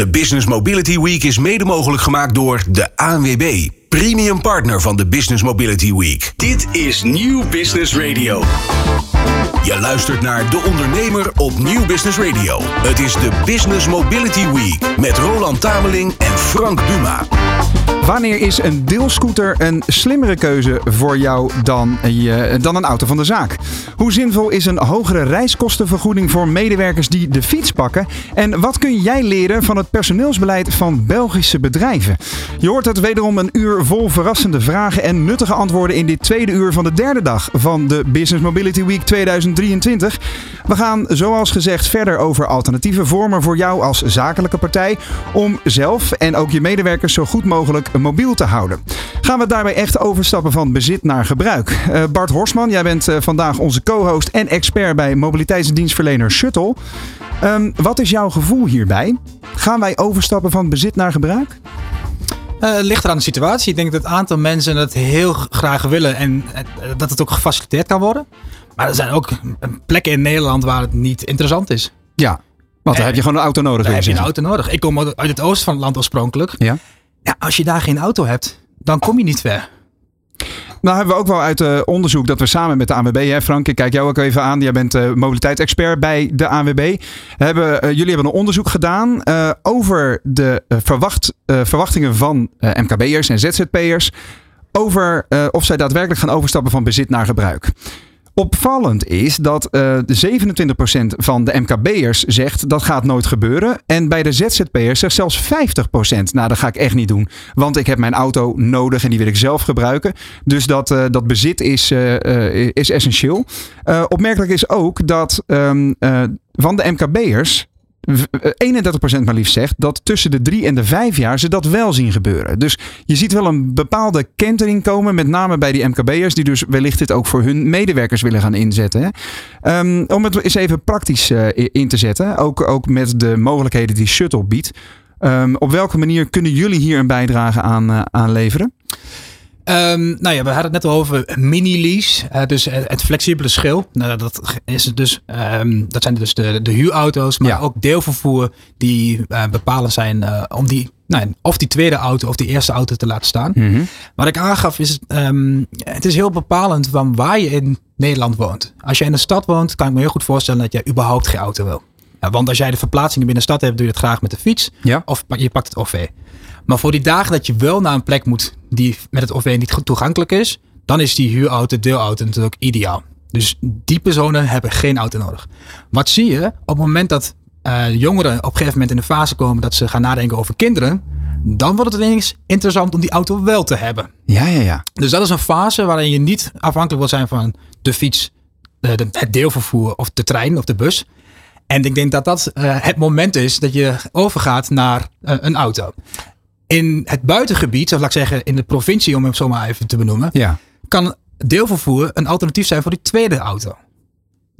De Business Mobility Week is mede mogelijk gemaakt door de ANWB, premium partner van de Business Mobility Week. Dit is Nieuw Business Radio. Je luistert naar De Ondernemer op Nieuw Business Radio. Het is de Business Mobility Week met Roland Tameling en Frank Duma. Wanneer is een deelscooter een slimmere keuze voor jou dan, je, dan een auto van de zaak? Hoe zinvol is een hogere reiskostenvergoeding voor medewerkers die de fiets pakken? En wat kun jij leren van het personeelsbeleid van Belgische bedrijven? Je hoort het wederom een uur vol verrassende vragen en nuttige antwoorden in dit tweede uur van de derde dag van de Business Mobility Week 2023. We gaan zoals gezegd verder over alternatieve vormen voor jou als zakelijke partij om zelf en ook je medewerkers zo goed mogelijk mobiel te houden. Gaan we daarbij echt overstappen van bezit naar gebruik? Uh, Bart Horsman, jij bent uh, vandaag onze co-host en expert bij mobiliteitsdienstverlener Shuttle. Um, wat is jouw gevoel hierbij? Gaan wij overstappen van bezit naar gebruik? Uh, ligt er aan de situatie. Ik denk dat het aantal mensen het heel graag willen en dat het ook gefaciliteerd kan worden. Maar er zijn ook plekken in Nederland waar het niet interessant is. Ja, want dan heb je gewoon een auto nodig. Dan heb je een auto nodig. Ik kom uit het oosten van het land oorspronkelijk. Ja. Ja, als je daar geen auto hebt, dan kom je niet ver. Nou hebben we ook wel uit uh, onderzoek dat we samen met de ANWB, hè Frank, ik kijk jou ook even aan. Jij bent uh, mobiliteitsexpert bij de ANWB. Hebben, uh, jullie hebben een onderzoek gedaan over de verwacht, verwachtingen van MKB'ers en ZZP'ers. Over of zij daadwerkelijk gaan overstappen van bezit naar gebruik. Opvallend is dat uh, de 27% van de MKB'ers zegt dat gaat nooit gebeuren. En bij de ZZP'ers zegt zelfs 50%. Nou, dat ga ik echt niet doen. Want ik heb mijn auto nodig en die wil ik zelf gebruiken. Dus dat, uh, dat bezit is, uh, is essentieel. opmerkelijk is ook dat um, van de MKB'ers 31% maar liefst zegt dat tussen de drie en de vijf jaar ze dat wel zien gebeuren. Dus je ziet wel een bepaalde kentering komen, met name bij die MKB'ers, die dus wellicht dit ook voor hun medewerkers willen gaan inzetten. Um, om het eens even praktisch uh, in te zetten, ook, ook met de mogelijkheden die Shuttle biedt. Um, op welke manier kunnen jullie hier een bijdrage aan, uh, aan leveren? Um, nou ja, we hadden het net al over mini-lease. Uh, dus het flexibele schil. Nou, dat, is dus, um, dat zijn dus de, de huurauto's, maar ja. ook deelvervoer die uh, bepalen zijn uh, om die, nou, of die tweede auto of die eerste auto te laten staan. Mm -hmm. Wat ik aangaf is, um, het is heel bepalend van waar je in Nederland woont. Als je in de stad woont, kan ik me heel goed voorstellen dat jij überhaupt geen auto wil. Want als jij de verplaatsingen binnen de stad hebt, doe je het graag met de fiets. Ja. Of je pakt het OV. Maar voor die dagen dat je wel naar een plek moet die met het OV niet goed toegankelijk is, dan is die huurauto, deelauto natuurlijk ideaal. Dus die personen hebben geen auto nodig. Wat zie je op het moment dat uh, jongeren op een gegeven moment in de fase komen dat ze gaan nadenken over kinderen, dan wordt het ineens interessant om die auto wel te hebben. Ja, ja, ja. Dus dat is een fase waarin je niet afhankelijk wil zijn van de fiets, de, de, het deelvervoer of de trein of de bus. En ik denk dat dat uh, het moment is dat je overgaat naar uh, een auto. In het buitengebied, of laat ik zeggen in de provincie, om hem zo maar even te benoemen, ja. kan deelvervoer een alternatief zijn voor die tweede auto.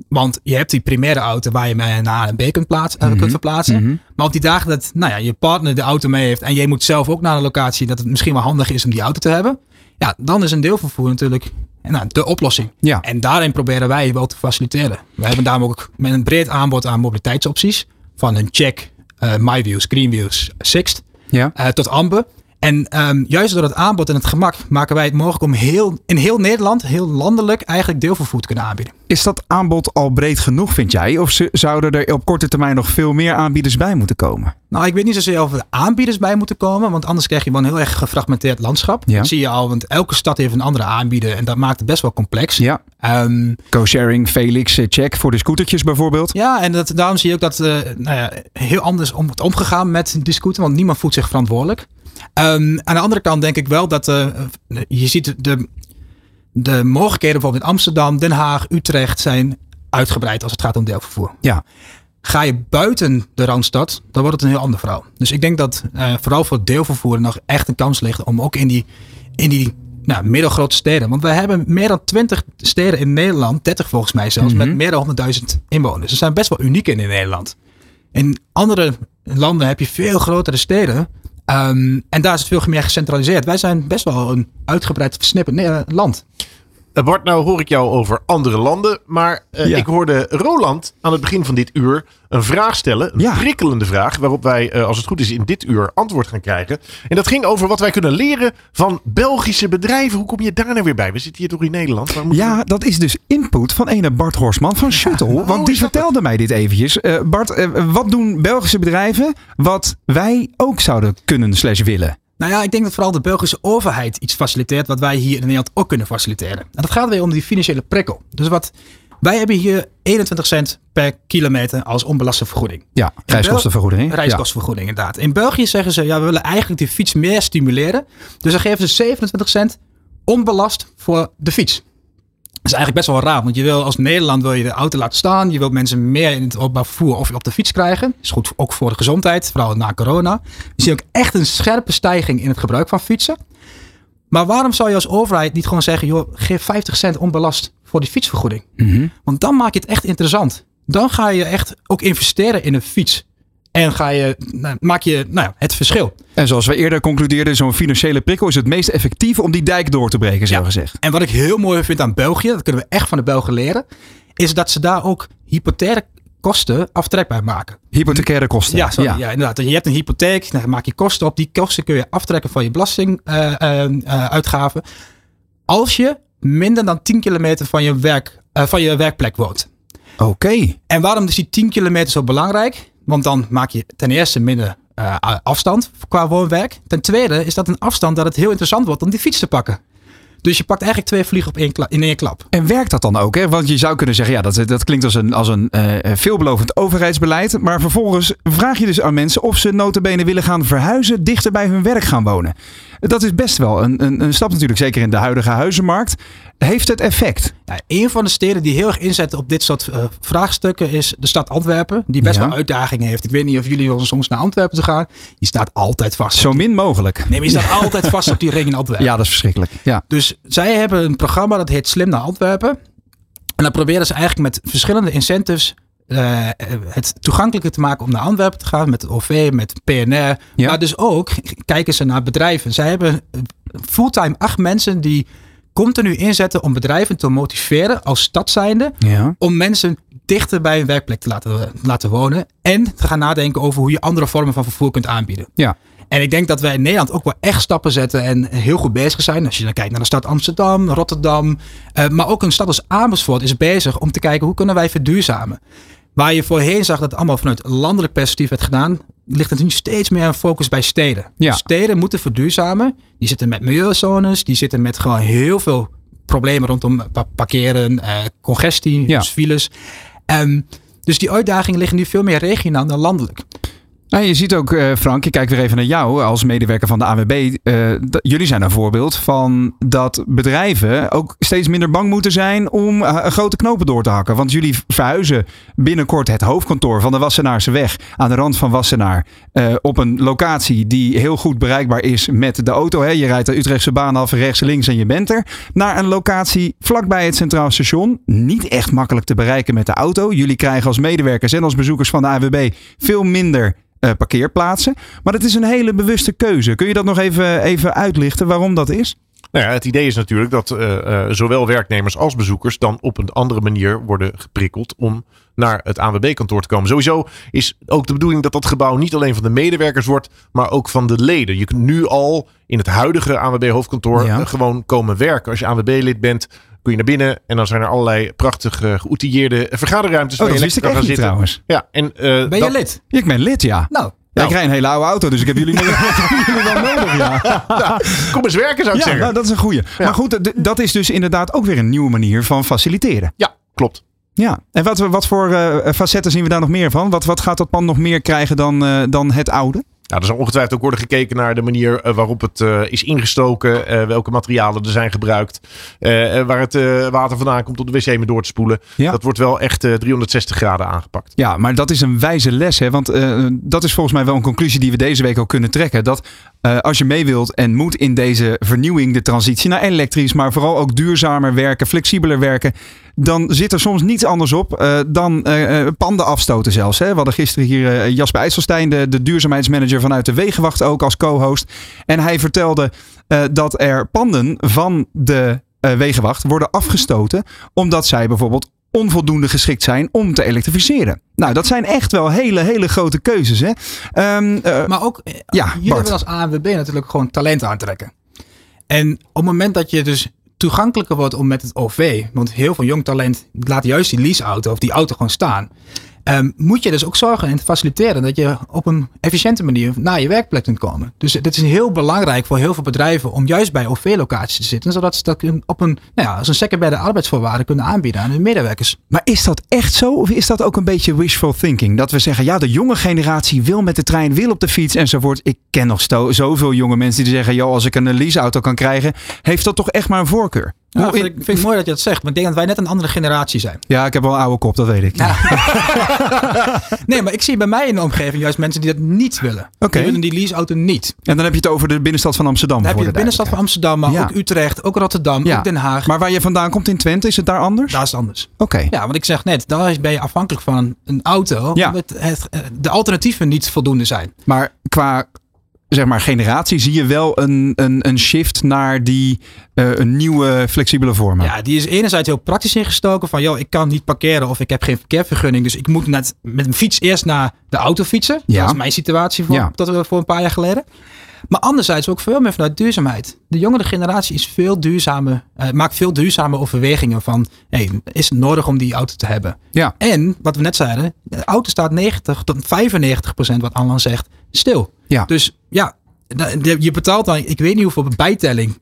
Want je hebt die primaire auto waar je mee naar A en B kunt, plaatsen, Mhm. uh, kunt verplaatsen. Mhm. Maar op die dagen dat nou ja, je partner de auto mee heeft en jij moet zelf ook naar een locatie, dat het misschien wel handig is om die auto te hebben. Ja, dan is een deelvervoer natuurlijk nou, de oplossing. Ja. En daarin proberen wij wel te faciliteren. We hebben daarom ook met een breed aanbod aan mobiliteitsopties. Van een check, uh, MyViews, Greenviews, Sixt Ja. uh, tot Amber. En um, juist door het aanbod en het gemak maken wij het mogelijk om heel, in heel Nederland, heel landelijk, eigenlijk deelvervoer te kunnen aanbieden. Is dat aanbod al breed genoeg, vind jij? Of zouden er op korte termijn nog veel meer aanbieders bij moeten komen? Nou, ik weet niet zozeer of er aanbieders bij moeten komen, want anders krijg je wel een heel erg gefragmenteerd landschap. Ja. Dat zie je al, want elke stad heeft een andere aanbieder en dat maakt het best wel complex. Ja. Um, Co-sharing, Felix, eh, check voor de scootertjes bijvoorbeeld. Ja, en dat, daarom zie je ook dat uh, nou ja, heel anders om wordt omgegaan met die scooter, want niemand voelt zich verantwoordelijk. Um, aan de andere kant denk ik wel dat uh, je ziet de, de mogelijkheden bijvoorbeeld in Amsterdam, Den Haag, Utrecht zijn uitgebreid als het gaat om deelvervoer. Ja. Ga je buiten de Randstad, dan wordt het een heel ander verhaal. Dus ik denk dat uh, vooral voor deelvervoer nog echt een kans ligt om ook in die, in die nou, middelgrote steden. Want we hebben meer dan 20 steden in Nederland, 30 volgens mij zelfs, Mhm. met meer dan 100.000 inwoners. Ze zijn best wel uniek in, in Nederland. In andere landen heb je veel grotere steden. Um, en daar is het veel meer gecentraliseerd. Wij zijn best wel een uitgebreid versnipperd nee, land. Bart, nou hoor ik jou over andere landen. Maar eh, Ja. ik hoorde Roland aan het begin van dit uur een vraag stellen. Een Ja. prikkelende vraag. Waarop wij, eh, als het goed is, in dit uur antwoord gaan krijgen. En dat ging over wat wij kunnen leren van Belgische bedrijven. Hoe kom je daar nou weer bij? We zitten hier toch in Nederland? Ja, dat is dus input van ene Bart Horsman van Shuttle. want die dat vertelde mij dit eventjes. Eh, Bart, wat doen Belgische bedrijven wat wij ook zouden kunnen slash willen? Nou ja, ik denk dat vooral de Belgische overheid iets faciliteert wat wij hier in Nederland ook kunnen faciliteren. En dat gaat weer om die financiële prikkel. Dus wat wij hebben hier 21 cent per kilometer als onbelaste vergoeding. Ja, reiskostenvergoeding. Reiskostenvergoeding, inderdaad. In België zeggen ze, ja, we willen eigenlijk die fiets meer stimuleren. Dus dan geven ze 27 cent onbelast voor de fiets. Dat is eigenlijk best wel raar, want je wil als Nederland wil je de auto laten staan. Je wilt mensen meer in het openbaar vervoer of op de fiets krijgen. Is goed ook voor de gezondheid, vooral na corona. We zien ook echt een scherpe stijging in het gebruik van fietsen. Maar waarom zou je als overheid niet gewoon zeggen, joh, geef 50 cent onbelast voor die fietsvergoeding? Mhm. Want dan maak je het echt interessant. Dan ga je echt ook investeren in een fiets. En ga je, nou, maak je nou ja, het verschil. En zoals we eerder concludeerden, zo'n financiële prikkel is het meest effectief om die dijk door te breken, zo Ja. gezegd. En wat ik heel mooi vind aan België, dat kunnen we echt van de Belgen leren, is dat ze daar ook hypotheek kosten aftrekbaar maken. Hypothecaire kosten. Ja, sorry, ja. inderdaad. Je hebt een hypotheek, dan maak je kosten op. Die kosten kun je aftrekken van je belastinguitgaven. als je minder dan 10 kilometer van je, werk, eh, van je werkplek woont. Oké. En waarom is die 10 kilometer zo belangrijk? Want dan maak je ten eerste minder eh, afstand qua woonwerk. Ten tweede is dat een afstand dat het heel interessant wordt om die fiets te pakken. Dus je pakt eigenlijk twee vliegen op één in één klap. En werkt dat dan ook? Hè? Want je zou kunnen zeggen, ja, dat, dat klinkt als een, als een eh, veelbelovend overheidsbeleid. Maar vervolgens vraag je dus aan mensen of ze notabene willen gaan verhuizen, dichter bij hun werk gaan wonen. Dat is best wel een, een, een stap natuurlijk, zeker in de huidige huizenmarkt. Heeft het effect? Ja, een van de steden die heel erg inzetten op dit soort eh, vraagstukken is de stad Antwerpen. Die best Ja. wel uitdagingen heeft. Ik weet niet of jullie wel soms naar Antwerpen te gaan. Die staat altijd vast. Zo min mogelijk. Nee, maar je staat altijd vast op die ring in Antwerpen. Ja, dat is verschrikkelijk. Ja. Dus zij hebben een programma dat heet Slim naar Antwerpen. En dan proberen ze eigenlijk met verschillende incentives eh, het toegankelijker te maken om naar Antwerpen te gaan. Met OV, met PNR. Ja. Maar dus ook kijken ze naar bedrijven. Zij hebben eh, fulltime acht mensen die continu inzetten om bedrijven te motiveren als stad zijnde. ja. Om mensen dichter bij hun werkplek te laten, laten wonen. En te gaan nadenken over hoe je andere vormen van vervoer kunt aanbieden. Ja. En ik denk dat wij in Nederland ook wel echt stappen zetten en heel goed bezig zijn. Als je dan kijkt naar de stad Amsterdam, Rotterdam. eh, maar ook een stad als Amersfoort is bezig om te kijken hoe kunnen wij verduurzamen. Waar je voorheen zag dat het allemaal vanuit landelijk perspectief werd gedaan, ligt het nu steeds meer een focus bij steden. Ja. Steden moeten verduurzamen. Die zitten met milieuzones, die zitten met gewoon heel veel problemen rondom pa- parkeren, eh, congestie, Ja. dus files. Ehm, dus die uitdagingen liggen nu veel meer regionaal dan landelijk. Nou, je ziet ook, eh, Frank, ik kijk weer even naar jou als medewerker van de AWB. eh, jullie zijn een voorbeeld van dat bedrijven ook steeds minder bang moeten zijn om eh, grote knopen door te hakken. Want jullie verhuizen binnenkort het hoofdkantoor van de Wassenaarse weg aan de rand van Wassenaar. op een locatie die heel goed bereikbaar is met de auto. Hè. Je rijdt de Utrechtse baan af, rechts, links en je bent er. Naar een locatie vlakbij het Centraal Station. Niet echt makkelijk te bereiken met de auto. Jullie krijgen als medewerkers en als bezoekers van de AWB veel minder eh, parkeerplaatsen. Maar het is een hele bewuste keuze. Kun je dat nog even, even uitlichten waarom dat is? Nou ja, het idee is natuurlijk dat eh, eh, zowel werknemers als bezoekers dan op een andere manier worden geprikkeld om naar het ANWB-kantoor te komen. Sowieso is ook de bedoeling dat dat gebouw niet alleen van de medewerkers wordt, maar ook van de leden. Je kunt nu al in het huidige ANWB-hoofdkantoor Ja. gewoon komen werken. Als je ANWB-lid bent, kun je naar binnen en dan zijn er allerlei prachtig eh, geoutilleerde vergaderruimtes Oh, waar dat je wist ik lekker echt kan gaan zitten. trouwens. Ja, en, eh, Ben je dat- lid? Ik ben lid, ja. Nou, Ja, ik Nou. rij een hele oude auto, dus ik heb jullie, wel nodig, ja. Kom eens werken zou ik Ja, zeggen. nou, dat is een goeie. Maar goed, dat is dus inderdaad ook weer een nieuwe manier van faciliteren. Ja, klopt. Ja, en wat, wat voor eh, facetten zien we daar nog meer van? Wat, wat gaat dat pand nog meer krijgen dan, eh, dan het oude? Ja, er zal ongetwijfeld ook worden gekeken naar de manier eh, waarop het eh, is ingestoken. eh, welke materialen er zijn gebruikt. waar het water vandaan komt om de wc mee door te spoelen. Ja. Dat wordt wel echt eh, 360 graden aangepakt. Ja, maar dat is een wijze les. Hè? Want dat is volgens mij wel een conclusie die we deze week ook kunnen trekken. Dat eh, als je mee wilt en moet in deze vernieuwing, de transitie naar elektrisch, maar vooral ook duurzamer werken, flexibeler werken. Dan zit er soms niets anders op eh, dan eh, panden afstoten zelfs. Hè? We hadden gisteren hier Jasper IJsselstein, de, de duurzaamheidsmanager vanuit de Wegenwacht ook als co-host. En hij vertelde dat er panden van de wegenwacht worden afgestoten omdat zij bijvoorbeeld onvoldoende geschikt zijn om te elektrificeren. Nou, dat zijn echt wel hele, hele grote keuzes. Hè? Ehm, eh, Maar ook, eh, Ja, jullie willen als ANWB natuurlijk gewoon talent aantrekken. En op het moment dat je dus toegankelijker wordt om met het OV, want heel veel jong talent laat juist die leaseauto of die auto gewoon staan. Ehm, moet je dus ook zorgen en faciliteren dat je op een efficiënte manier naar je werkplek kunt komen. Dus dit is heel belangrijk voor heel veel bedrijven om juist bij OV-locaties te zitten, zodat ze dat op een, nou ja, als een secundaire arbeidsvoorwaarden kunnen aanbieden aan hun medewerkers. Maar is dat echt zo? Of is dat ook een beetje wishful thinking? Dat we zeggen, ja, de jonge generatie wil met de trein, wil op de fiets enzovoort. Ik ken nog zoveel jonge mensen die zeggen, joh, als ik een leaseauto kan krijgen, heeft dat toch echt maar een voorkeur? Ja, vind, ik, vind ik mooi dat je dat zegt, maar ik denk dat wij net een andere generatie zijn. ja, ik heb wel een oude kop, dat weet ik. Nee, maar ik zie bij mij in de omgeving juist mensen die dat niet willen. Oké. Die willen die leaseauto niet. En dan heb je het over de binnenstad van Amsterdam. Dan heb je de de binnenstad van. Amsterdam, maar Ja. ook Utrecht, ook Rotterdam, Ja. ook Den Haag. Maar waar je vandaan komt in Twente, is het daar anders? daar is het anders. Oké. Ja, want ik zeg net, daar ben je afhankelijk van een, auto. Ja. Omdat het, eh, de alternatieven niet voldoende zijn. Maar qua zeg maar, generatie zie je wel een, een, een shift naar die eh, een nieuwe flexibele vormen. Ja, die is enerzijds heel praktisch ingestoken. Van, joh, ik kan niet parkeren of ik heb geen verkeervergunning. Dus ik moet net met een fiets eerst naar de auto fietsen. Ja. Dat is mijn situatie voor, Ja. tot, eh, voor een paar jaar geleden. Maar anderzijds ook veel meer vanuit duurzaamheid. De jongere generatie is veel duurzamer, eh, maakt veel duurzame overwegingen van... Hey, is het nodig om die auto te hebben? Ja. En, wat we net zeiden, de auto staat 90 tot 95 procent, wat Alan zegt, stil. Ja. Dus ja, je betaalt dan, ik weet niet hoeveel bijtelling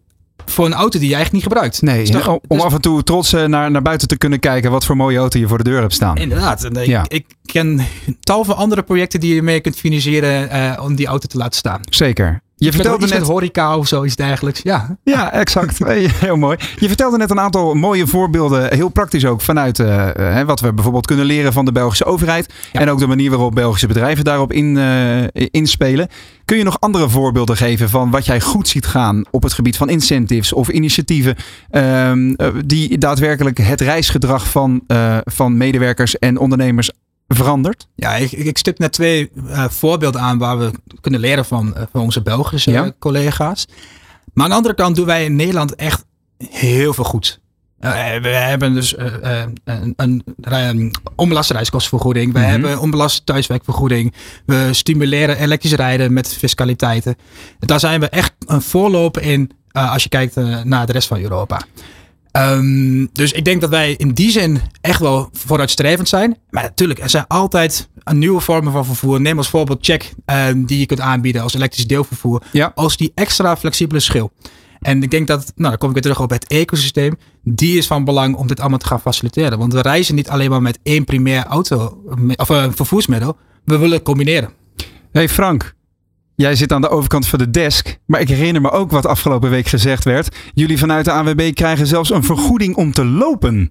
voor een auto die je eigenlijk niet gebruikt. Nee, toch- om, dus- af en toe trots eh, naar, naar buiten te kunnen kijken wat voor mooie auto je voor de deur hebt staan. Inderdaad. En ik, Ja. ik ken tal van andere projecten die je mee kunt financieren eh, om die auto te laten staan. Zeker. Je vertelde net. horeca of zoiets dergelijks. Ja. Ja, exact. Heel mooi. Je vertelde net een aantal mooie voorbeelden, heel praktisch ook, vanuit eh, hè, wat we bijvoorbeeld kunnen leren van de Belgische overheid. Ja. En ook de manier waarop Belgische bedrijven daarop in, eh, inspelen. Kun je nog andere voorbeelden geven van wat jij goed ziet gaan op het gebied van incentives of initiatieven ehm, eh, die daadwerkelijk het reisgedrag van, van medewerkers en ondernemers verandert? Ja, ik, ik stip net twee eh, voorbeelden aan waar we kunnen leren van, eh, van onze Belgische Ja. collega's. Maar aan de andere kant doen wij in Nederland echt heel veel goed. Eh, we hebben dus een, een, onbelaste reiskostenvergoeding. We Mhm. hebben onbelaste thuiswerkvergoeding. We stimuleren elektrisch rijden met fiscaliteiten. Daar zijn we echt een voorloper in als je kijkt naar de rest van Europa. Ehm, dus ik denk dat wij in die zin echt wel vooruitstrevend zijn. Maar natuurlijk, er zijn altijd nieuwe vormen van vervoer. Neem als voorbeeld check ehm, die je kunt aanbieden als elektrisch deelvervoer. Ja. Als die extra flexibele schil. En ik denk dat, nou dan kom ik weer terug op het ecosysteem. Die is van belang om dit allemaal te gaan faciliteren. Want we reizen niet alleen maar met één primair auto of eh, vervoersmiddel. We willen combineren. Hey Frank, jij zit aan de overkant van de desk. Maar ik herinner me ook wat afgelopen week gezegd werd. Jullie vanuit de ANWB krijgen zelfs een vergoeding om te lopen.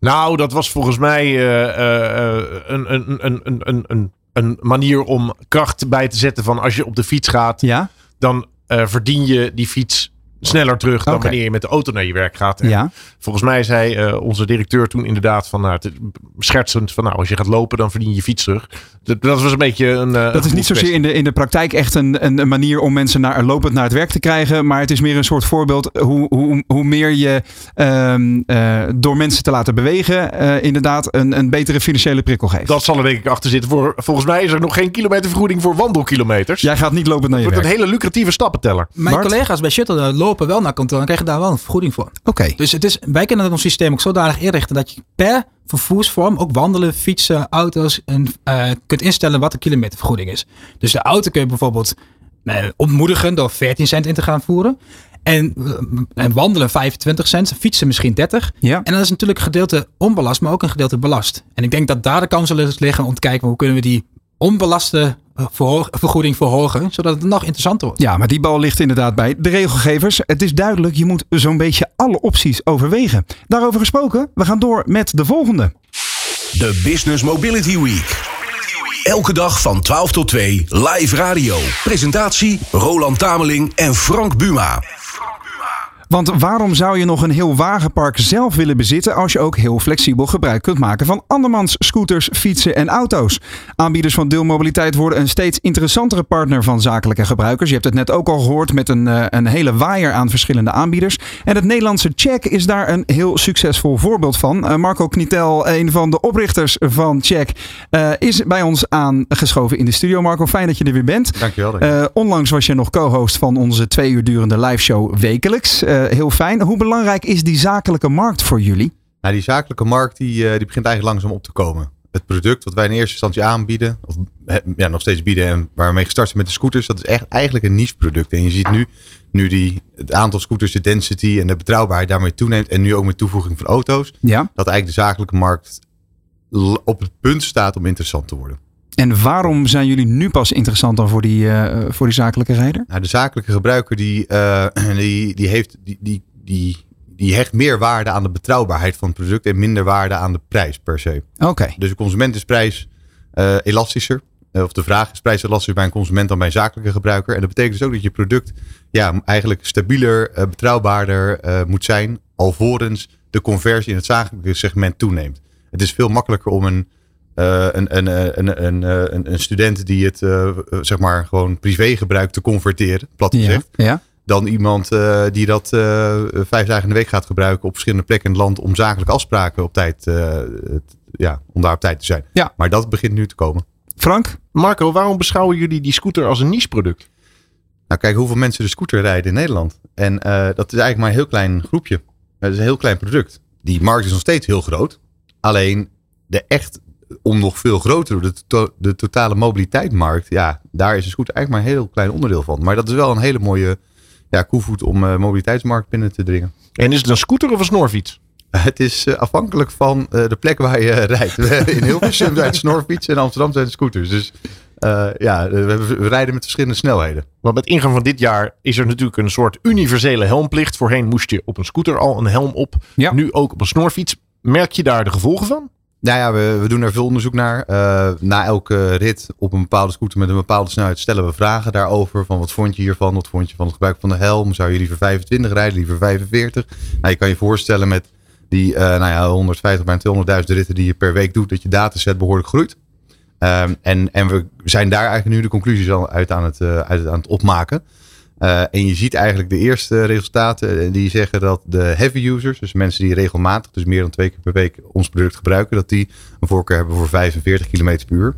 Nou, dat was volgens mij eh, eh, eh, een, een, een, een, een, manier om kracht bij te zetten van als je op de fiets gaat, Ja? dan eh, verdien je die fiets sneller terug dan wanneer je met de auto naar je werk gaat. En Ja. Volgens mij zei eh, onze directeur toen inderdaad van, nou, schertsend van, nou, als je gaat lopen, dan verdien je je fiets terug. Dat, dat was een beetje een. eh, Dat is niet zozeer in de, in de praktijk echt een, een, een manier om mensen naar, lopend naar het werk te krijgen. Maar het is meer een soort voorbeeld hoe, hoe, hoe meer je ehm, eh, door mensen te laten bewegen, eh, inderdaad een, een betere financiële prikkel geeft. Dat zal er denk ik achter zitten. Voor, volgens mij is er nog geen kilometervergoeding voor wandelkilometers. Jij gaat niet lopend naar je Het wordt werk. een hele lucratieve stappenteller. Mijn Bart? collega's bij Shuttle lopen wel naar kantoor en krijgen daar wel een vergoeding voor. Oké. Dus het is, wij kunnen ons systeem ook zodanig inrichten dat je per vervoersvorm, ook wandelen, fietsen, auto's, en, eh, kunt instellen wat de kilometervergoeding is. Dus de auto kun je bijvoorbeeld eh, ontmoedigen door 14 cent in te gaan voeren. En, eh, en wandelen 25 cent, fietsen misschien 30. Ja. En dan is natuurlijk een gedeelte onbelast, maar ook een gedeelte belast. En ik denk dat daar de kans zal liggen om te kijken hoe kunnen we die onbelaste vergoeding verhogen, zodat het nog interessanter wordt. Ja, maar die bal ligt inderdaad bij de regelgevers. Het is duidelijk, je moet zo'n beetje alle opties overwegen. Daarover gesproken, we gaan door met de volgende. De Business Mobility Week. Elke dag van 12 tot 2 live radio. Presentatie Roland Tameling en Frank Buma. Want waarom zou je nog een heel wagenpark zelf willen bezitten als je ook heel flexibel gebruik kunt maken van andermans scooters, fietsen en auto's? Aanbieders van deelmobiliteit worden een steeds interessantere partner van zakelijke gebruikers. Je hebt het net ook al gehoord met een, eh, een hele waaier aan verschillende aanbieders. En het Nederlandse Check is daar een heel succesvol voorbeeld van. Eh, Marco Knietel, een van de oprichters van Check, eh, is bij ons aangeschoven in de studio. Marco, fijn dat je er weer bent. Dankjewel. Uh, onlangs was je nog co-host van onze twee uur durende live show wekelijks. Uh, heel fijn. Hoe belangrijk is die zakelijke markt voor jullie? Nou, die zakelijke markt die, uh, die begint eigenlijk langzaam op te komen. Het product wat wij in eerste instantie aanbieden, of ja, nog steeds bieden en waar we mee gestart zijn met de scooters, dat is echt eigenlijk een niche product. En je ziet nu, nu die, het aantal scooters, de density en de betrouwbaarheid daarmee toeneemt en nu ook met toevoeging van auto's, ja. dat eigenlijk de zakelijke markt op het punt staat om interessant te worden. En waarom zijn jullie nu pas interessant dan voor die, uh, voor die zakelijke rijder? Nou, de zakelijke gebruiker die, uh, die, die, heeft, die, die, die, die hecht meer waarde aan de betrouwbaarheid van het product en minder waarde aan de prijs per se. Oké. Okay. Dus de consument is prijs uh, elastischer. of de vraag is prijs elastischer bij een consument dan bij een zakelijke gebruiker. En dat betekent dus ook dat je product ja, eigenlijk stabieler, betrouwbaarder moet zijn. Alvorens de conversie in het zakelijke segment toeneemt. Het is veel makkelijker om een een, een, een, een, een, een, student die het uh, zeg maar gewoon privé gebruikt te converteren, plat gezegd. Ja, ja. Dan iemand uh, die dat vijf dagen in de week gaat gebruiken op verschillende plekken in het land om zakelijke afspraken op tijd, ja, om daar op tijd te zijn. Ja. Maar dat begint nu te komen. Frank? Marco, waarom beschouwen jullie die scooter als een niche product? Nou, kijk hoeveel mensen de scooter rijden in Nederland. En dat is eigenlijk maar een heel klein groepje. Het is een heel klein product. Die markt is nog steeds heel groot. Alleen de echt om nog veel groter, de, de totale mobiliteitsmarkt, ja, daar is een scooter eigenlijk maar een heel klein onderdeel van. Maar dat is wel een hele mooie ja, koevoet om uh, mobiliteitsmarkt binnen te dringen. En is het een scooter of een snorfiets? Het is uh, afhankelijk van uh, de plek waar je rijdt. in Hilversum zijn het snorfietsen en in Amsterdam zijn het scooters. Dus ja, we, we, rijden met verschillende snelheden. Want met ingang van dit jaar is er natuurlijk een soort universele helmplicht. Voorheen moest je op een scooter al een helm op. Ja. Nu ook op een snorfiets. Merk je daar de gevolgen van? Nou ja, we, we doen er veel onderzoek naar. Uh, na elke rit op een bepaalde scooter met een bepaalde snelheid stellen we vragen daarover. Van wat vond je hiervan? Wat vond je van het gebruik van de helm? Zou je liever 25 rijden, liever 45? Nou, je kan je voorstellen met die uh, nou ja, 150 bij 200.000 ritten die je per week doet, dat je dataset behoorlijk groeit. Um, en, en we zijn daar eigenlijk nu de conclusies al uit aan het, uh, uit aan het opmaken. Uh, en je ziet eigenlijk de eerste resultaten die zeggen dat de heavy users, dus mensen die regelmatig, dus meer dan twee keer per week ons product gebruiken, dat die een voorkeur hebben voor 45 km per uur.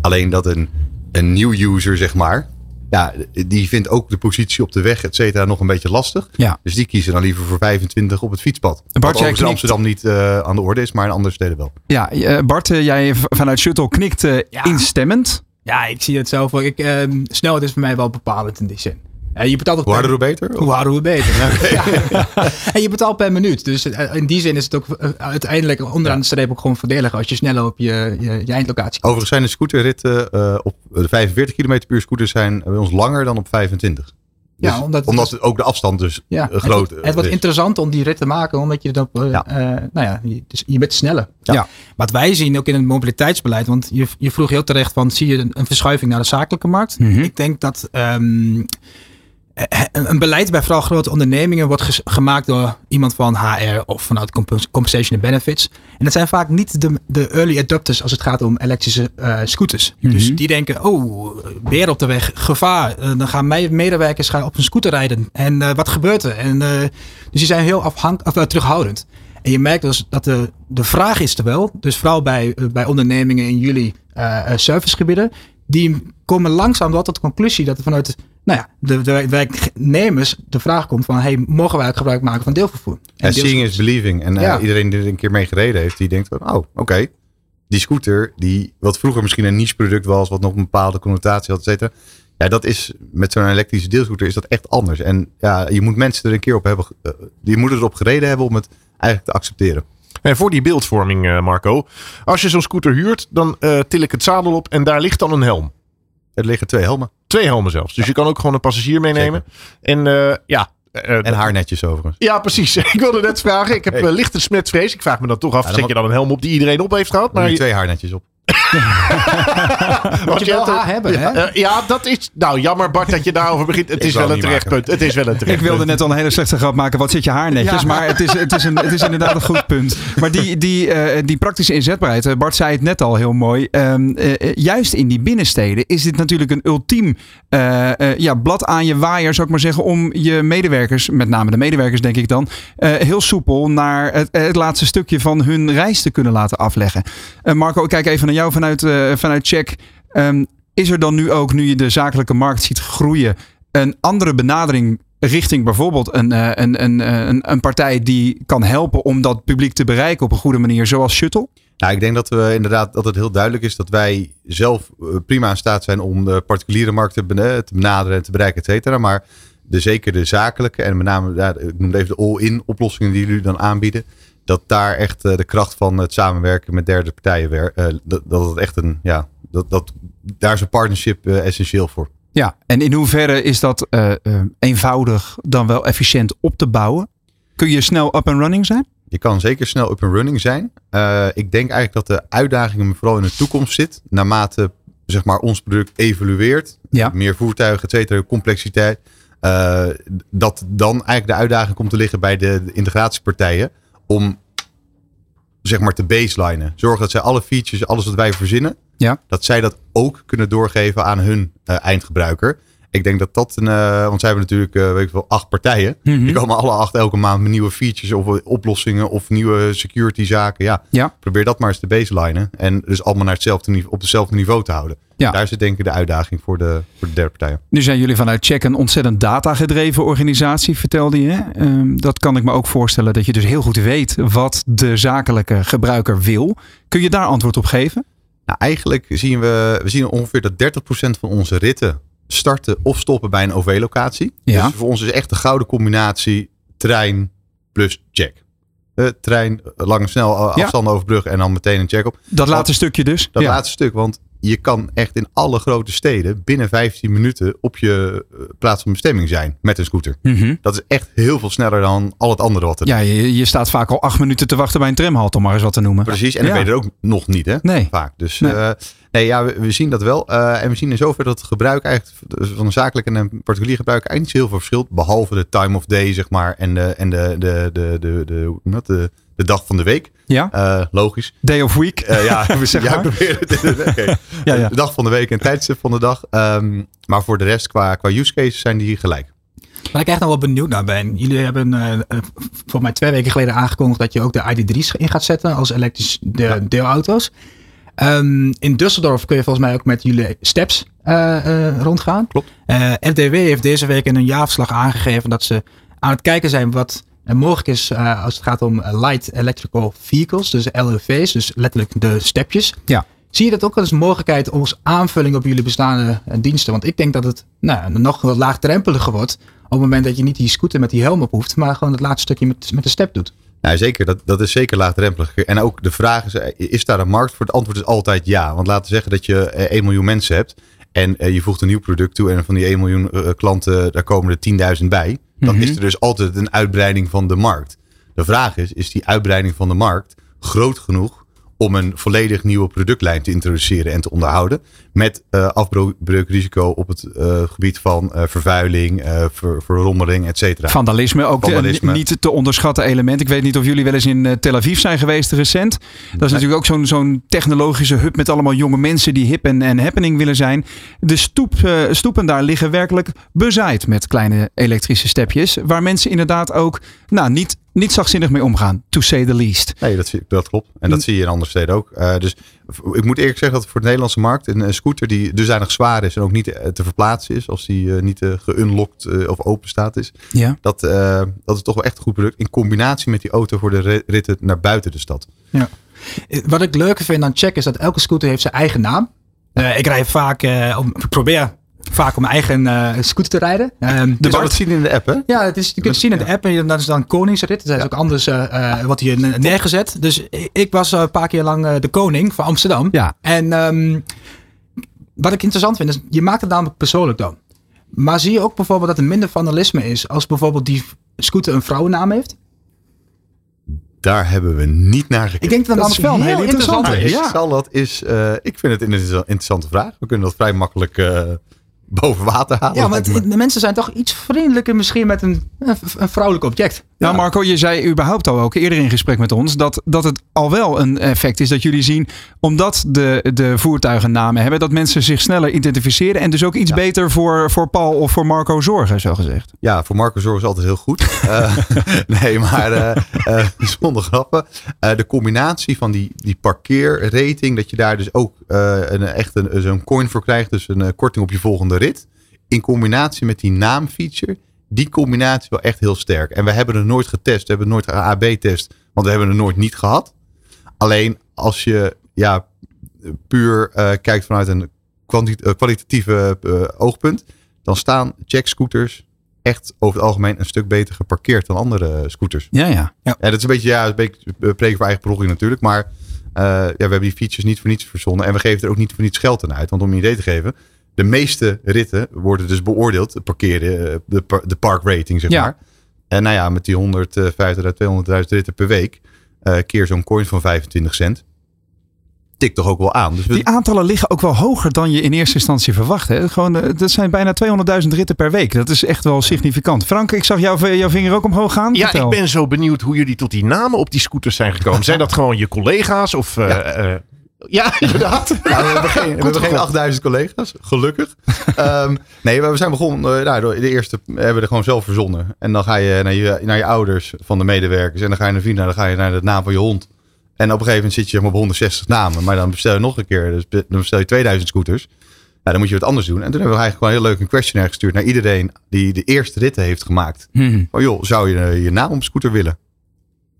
Alleen dat een, een nieuw user, zeg maar, ja, die vindt ook de positie op de weg, et cetera, nog een beetje lastig. Ja. Dus die kiezen dan liever voor 25 op het fietspad. Bart, Wat in Amsterdam niet uh, aan de orde is, maar in andere steden wel. Ja, uh, Bart, jij vanuit Shuttle knikt ja. instemmend. Ja, ik zie het zelf. Ik, uh, snelheid is voor mij wel bepalend in die zin. Ja, je betaalt hoe harder hoe beter? Hoe harder hoe beter. ja. En je betaalt per minuut. Dus in die zin is het ook uiteindelijk onderaan de streep ook gewoon voordelig als je sneller op je, je, je eindlocatie komt. Overigens zijn de scooterritten uh, op de 45 km per uur scooters zijn bij ons langer dan op 25. Dus, ja, omdat, omdat het, ook de afstand dus ja, uh, groot is. Het wordt interessant om die rit te maken, omdat je dat, uh, ja. nou ja, je, dus je bent sneller. Ja. ja. Wat wij zien ook in het mobiliteitsbeleid, want je, je vroeg heel terecht van, zie je een, een verschuiving naar de zakelijke markt? Mm -hmm. Ik denk dat um, een beleid bij vooral grote ondernemingen wordt gemaakt door iemand van HR of vanuit Compensation and Benefits. En dat zijn vaak niet de, de early adopters als het gaat om elektrische uh, scooters. Mhm. Mm -hmm. Dus die denken, oh, beer op de weg, gevaar. Uh, dan gaan mijn medewerkers gaan op een scooter rijden. En uh, wat gebeurt er? En, dus die zijn heel afhankelijk, terughoudend. En je merkt dus dat de, de vraag is er wel. Dus vooral bij, bij ondernemingen in jullie servicegebieden. Die komen langzaam tot de conclusie dat er vanuit nou ja, de, de werknemers de vraag komt van... Hey, mogen wij ook gebruik maken van deelvervoer? En ja, seeing is believing. En ja. uh, iedereen die er een keer mee gereden heeft, die denkt van... Oh, oké. Okay. Die scooter, die wat vroeger misschien een niche product was... wat nog een bepaalde connotatie had, et cetera... Ja, dat is met zo'n elektrische deelscooter is dat echt anders. En ja, je moet mensen er een keer op hebben... Uh, die moeten erop gereden hebben om het eigenlijk te accepteren. En voor die beeldvorming, uh, Marco. Als je zo'n scooter huurt, dan uh, til ik het zadel op en daar ligt dan een helm. Er liggen twee helmen. Twee helmen zelfs. Dus je kan ook gewoon een passagier meenemen. Zeker. En uh, ja. en haarnetjes overigens. Ja, precies. ik wilde net vragen. Ik heb hey. lichte smetvrees. Ik vraag me dan toch af. Ja, dan zet je dan een helm op die iedereen op heeft gehad? Maar je twee haarnetjes op. Moet je wel het- haar hebben, hè? Ja, ja, dat is. Nou, jammer Bart dat je daarover begint. Het Ik is wel een terecht punt. Het is wel een Ik terecht wilde punt. net al een hele slechte grap maken. Wat zit je haar netjes? Ja. Maar het is, het, is een, het is inderdaad een goed punt. Maar die, die, eh, die praktische inzetbaarheid. eh, Bart zei het net al heel mooi. ehm, eh, eh, juist in die binnensteden is dit natuurlijk een ultiem eh, eh, ja, blad aan je waaier, zou ik maar zeggen. Om je medewerkers, met name de medewerkers denk ik dan, eh, heel soepel naar het, het laatste stukje van hun reis te kunnen laten afleggen. Eh, Marco, ik kijk even naar jou vanuit, eh, vanuit Check. Ehm, is er dan nu ook, nu je de zakelijke markt ziet groeien, een andere benadering richting bijvoorbeeld een, eh, een, een, eh, een, een partij die kan helpen om dat publiek te bereiken op een goede manier, zoals Shuttle? Nou, ik denk dat we inderdaad dat het heel duidelijk is dat wij zelf prima in staat zijn om de particuliere markt te benaderen en te bereiken, et cetera. Maar de, zeker de zakelijke en met name, ja, ik noem even de all-in oplossingen die jullie dan aanbieden. Dat daar echt eh, de kracht van het samenwerken met derde partijen wer- eh, dat, dat het echt een, ja, dat, dat, daar is een partnership eh, essentieel voor. Ja, en in hoeverre is dat eenvoudig dan wel efficiënt op te bouwen? Kun je snel up and running zijn? Je kan zeker snel up and running zijn. Ik denk eigenlijk dat de uitdaging vooral in de toekomst zit. Naarmate zeg maar, ons product evolueert. Ja. Meer voertuigen, et cetera, complexiteit. dat dan eigenlijk de uitdaging komt te liggen bij de, de integratiepartijen. Om zeg maar te baselinen. Zorg dat zij alle features, alles wat wij verzinnen. Ja. Dat zij dat ook kunnen doorgeven aan hun eh, eindgebruiker. Ik denk dat dat een, eh, want zij hebben natuurlijk, eh, weet ik wel, acht partijen. Mhm. Die komen alle acht elke maand met nieuwe features of eh, oplossingen of nieuwe security zaken. Ja, Ja. probeer dat maar eens te baselinen. En dus allemaal naar hetzelfde niveau, op hetzelfde niveau te houden. Ja. Daar zit denk ik de uitdaging voor de, voor de derde partijen. Nu zijn jullie vanuit Check een ontzettend datagedreven organisatie, vertelde je. Ehm, dat kan ik me ook voorstellen dat je dus heel goed weet wat de zakelijke gebruiker wil. Kun je daar antwoord op geven? Nou, eigenlijk zien we, we zien ongeveer dat 30% van onze ritten starten of stoppen bij een OV-locatie. Ja. Dus voor ons is echt de gouden combinatie trein plus check. Eh, trein, eh, lang en snel eh, Ja. afstanden overbruggen en dan meteen een check op. Dat laatste stukje dus. Dat ja. laatste stuk, want je kan echt in alle grote steden binnen 15 minuten op je eh, plaats van bestemming zijn met een scooter. Mhm. Dat is echt heel veel sneller dan al het andere wat er Ja, je, je staat vaak al acht minuten te wachten bij een tramhalte, om maar eens wat te noemen. Precies, en dan Ja. ben je er ook nog niet, hè? Nee. Vaak. Dus Nee. nee, nee ja, we, we zien dat wel. Eh, en we zien in zover dat het gebruik eigenlijk van een zakelijk en een particulier gebruik eigenlijk niet zo heel veel verschilt. Behalve de time of day, zeg maar, en de, en de, de, de, de, de, dat? de, de dag van de week. Ja, Eh, logisch. day of week. Eh, ja, we Zeg ja, maar. proberen het. Oké. Ja, ja. De dag van de week en tijdstip van de dag. Ehm, maar voor de rest, qua, qua use cases, zijn die gelijk. Waar ik echt nog wel benieuwd naar ben. Jullie hebben eh, eh, volgens mij twee weken geleden aangekondigd dat je ook de ID3's in gaat zetten als elektrisch de, deelauto's. Ehm, in Düsseldorf kun je volgens mij ook met jullie steps eh, eh, rondgaan. Klopt. Eh, FDW heeft deze week in een jaarverslag aangegeven dat ze aan het kijken zijn wat er mogelijk is eh, als het gaat om eh, light electrical vehicles, dus LEV's, dus letterlijk de stepjes. Ja. Zie je dat ook als mogelijkheid als aanvulling op jullie bestaande eh, diensten? Want ik denk dat het nou, nog wat laagdrempeliger wordt op het moment dat je niet die scooter met die helm op hoeft, maar gewoon het laatste stukje met, met de step doet. Nou, zeker. Dat, dat is zeker laagdrempelig. En ook de vraag is, is daar een markt voor? Het antwoord is altijd ja. Want laten we zeggen dat je eh, 1 miljoen mensen hebt. En je voegt een nieuw product toe. En van die 1 miljoen klanten, daar komen er 10.000 bij. Dan Mhm. is er dus altijd een uitbreiding van de markt. De vraag is, is die uitbreiding van de markt groot genoeg om een volledig nieuwe productlijn te introduceren en te onderhouden. Met eh afbreukrisico op het eh, gebied van eh, vervuiling, ver, verrommeling, et cetera. Vandalisme, ook Vandalisme. niet te onderschatten element. Ik weet niet of jullie wel eens in Tel Aviv zijn geweest recent. Dat is natuurlijk ook zo'n zo'n technologische hub met allemaal jonge mensen die hip en, en happening willen zijn. De stoep, stoepen daar liggen werkelijk bezaaid met kleine elektrische stepjes. Waar mensen inderdaad ook nou, niet, niet zachtzinnig mee omgaan. To say the least. Nee, dat, dat klopt. En dat Mm. zie je in andere steden ook. Eh, dus ik moet eerlijk zeggen dat voor de Nederlandse markt een, een scooter die dusdanig zwaar is en ook niet eh, te verplaatsen is, als die eh, niet uh, geunlocked of open staat is, Ja. dat, dat is toch wel echt een goed product. In combinatie met die auto voor de ri- ritten naar buiten de stad. Eh, Wat ik leuker vind aan Check is dat elke scooter heeft zijn eigen naam. Eh, ik rij vaak, om, ik probeer vaak om mijn eigen eh, scooter te rijden. Ehm, Je dus zal het zien in de app, hè? Ja, het is, je kunt het zien in de app. En dat is dan Koningsrit. Dat is ook anders eh, eh, wat hier ne- neergezet. Dus ik- was eh, een paar keer lang de koning van Amsterdam. Ja. En ehm, wat ik interessant vind is, je maakt het namelijk persoonlijk dan. Maar zie je ook bijvoorbeeld dat er minder vandalisme is als bijvoorbeeld die scooter een vrouwennaam heeft? Daar hebben we niet naar gekeken. Ik denk dat Dat is wel een hele interessante. Nou, Ja. ik, zal dat is, eh, ik vind het een interessante vraag. We kunnen dat vrij makkelijk eh, boven water halen. Ja, maar het- de mensen zijn toch iets vriendelijker misschien met een, een, een vrouwelijk object. Ja, Marco, je zei überhaupt al ook eerder in gesprek met ons dat, dat het al wel een effect is dat jullie zien, omdat de, de voertuigen namen hebben, dat mensen zich sneller identificeren en dus ook iets Ja. beter voor, voor Paul of voor Marco zorgen, zo gezegd. Ja, voor Marco Zorg is altijd heel goed. Eh, nee, maar eh, eh, zonder grappen. Eh, de combinatie van die, die parkeerrating, dat je daar dus ook eh, een, echt een, zo'n coin voor krijgt. Dus een korting op je volgende rit. In combinatie met die naamfeature. Die combinatie wel echt heel sterk. En we hebben het nooit getest. We hebben nooit een AB-test. Want we hebben het nooit niet gehad. Alleen als je ja, puur eh, kijkt vanuit een eh, kwalitatieve eh, oogpunt. Dan staan checkscooters echt over het algemeen een stuk beter geparkeerd dan andere scooters. Ja, ja. Ja, dat is een beetje, ja, een beetje preken voor eigen parochie natuurlijk. Maar eh, ja, we hebben die features niet voor niets verzonnen. En we geven er ook niet voor niets geld aan uit. Want om je een idee te geven, de meeste ritten worden dus beoordeeld. De parkeren, eh, de, par- de park rating zeg Ja. maar. En nou ja, met die 150 à 200.000 ritten per week, eh, keer zo'n coin van 25 cent. Tikt toch ook wel aan. Dus we, Die aantallen liggen ook wel hoger dan je in eerste instantie verwacht. Hè? Gewoon, eh, dat zijn bijna 200.000 ritten per week. Dat is echt wel significant. Frank, ik zag jouw, jouw vinger ook omhoog gaan. Ja, Vertel. ik ben zo benieuwd hoe jullie tot die namen op die scooters zijn gekomen. Zijn dat gewoon je collega's? Of, eh, Ja. eh, ja, inderdaad. Nou, we hebben geen, we hebben geen 8000 collega's, gelukkig. Ehm, nee, we zijn begonnen. nou, door de eerste hebben we er gewoon zelf verzonnen. En dan ga je naar je, naar je ouders van de medewerkers. En dan ga je naar. Dan ga je naar de naam van je hond. En op een gegeven moment zit je zeg maar, op 160 namen. Maar dan bestel je nog een keer. Dus dan bestel je 2000 scooters. Ja, dan moet je wat anders doen. En toen hebben we eigenlijk gewoon heel leuk een questionnaire gestuurd naar iedereen die de eerste ritten heeft gemaakt. Hmm. Van joh, zou je je naam op scooter willen?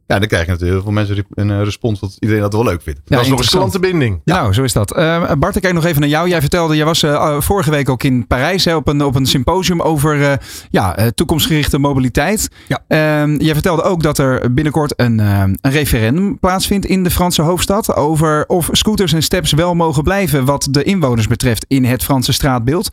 Ja, dan krijg je natuurlijk heel veel mensen een eh, respons dat iedereen dat wel leuk vindt. Ja, dat is nog eens interessant. klantenbinding. Nou, zo is dat. Eh, Bart, ik kijk nog even naar jou. Jij vertelde, jij was eh, vorige week ook in Parijs hè, op, een, op een symposium over eh, ja, eh, toekomstgerichte mobiliteit. Ja. Ehm, jij vertelde ook dat er binnenkort een, eh, een referendum plaatsvindt in de Franse hoofdstad over of scooters en steps wel mogen blijven wat de inwoners betreft in het Franse straatbeeld.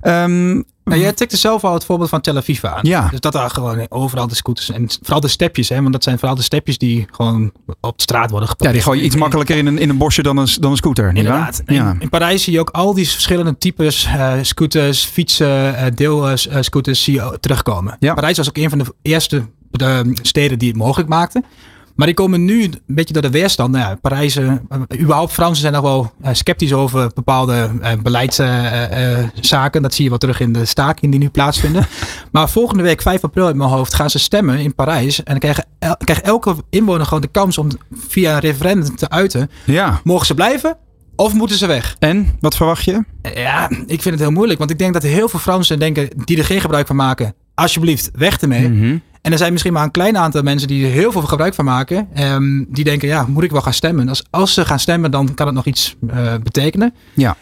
Ehm, Nou, jij tikte zelf al het voorbeeld van Tel Aviv aan. Ja. Dus dat daar gewoon overal de scooters en vooral de stepjes, hè, want dat zijn vooral de stepjes die gewoon op de straat worden ja, geparkeerd. die gooi je iets makkelijker in een, in een bosje dan een, dan een scooter. Inderdaad. Ja. In, in Parijs zie je ook al die verschillende types eh, scooters, fietsen, eh deelscooters zie je terugkomen. Ja. Parijs was ook een van de eerste eh, steden die het mogelijk maakten. Maar die komen nu een beetje door de weerstand. Nou ja, Parijs, eh, überhaupt Fransen zijn nog wel eh, sceptisch over bepaalde eh, beleidszaken. dat zie je wel terug in de staking die nu plaatsvinden. maar volgende week, 5 april in mijn hoofd, gaan ze stemmen in Parijs. En dan krijgen el- krijgt elke inwoner gewoon de kans om via een referendum te uiten. ja. Mogen ze blijven of moeten ze weg? En, wat verwacht je? Ja, ik vind het heel moeilijk. Want ik denk dat heel veel Fransen denken die er geen gebruik van maken. Alsjeblieft, weg ermee. Mhm. En er zijn misschien maar een klein aantal mensen die er heel veel gebruik van maken. ehm, die denken, ja, moet ik wel gaan stemmen? Als, als ze gaan stemmen, dan kan het nog iets eh, betekenen. Ja.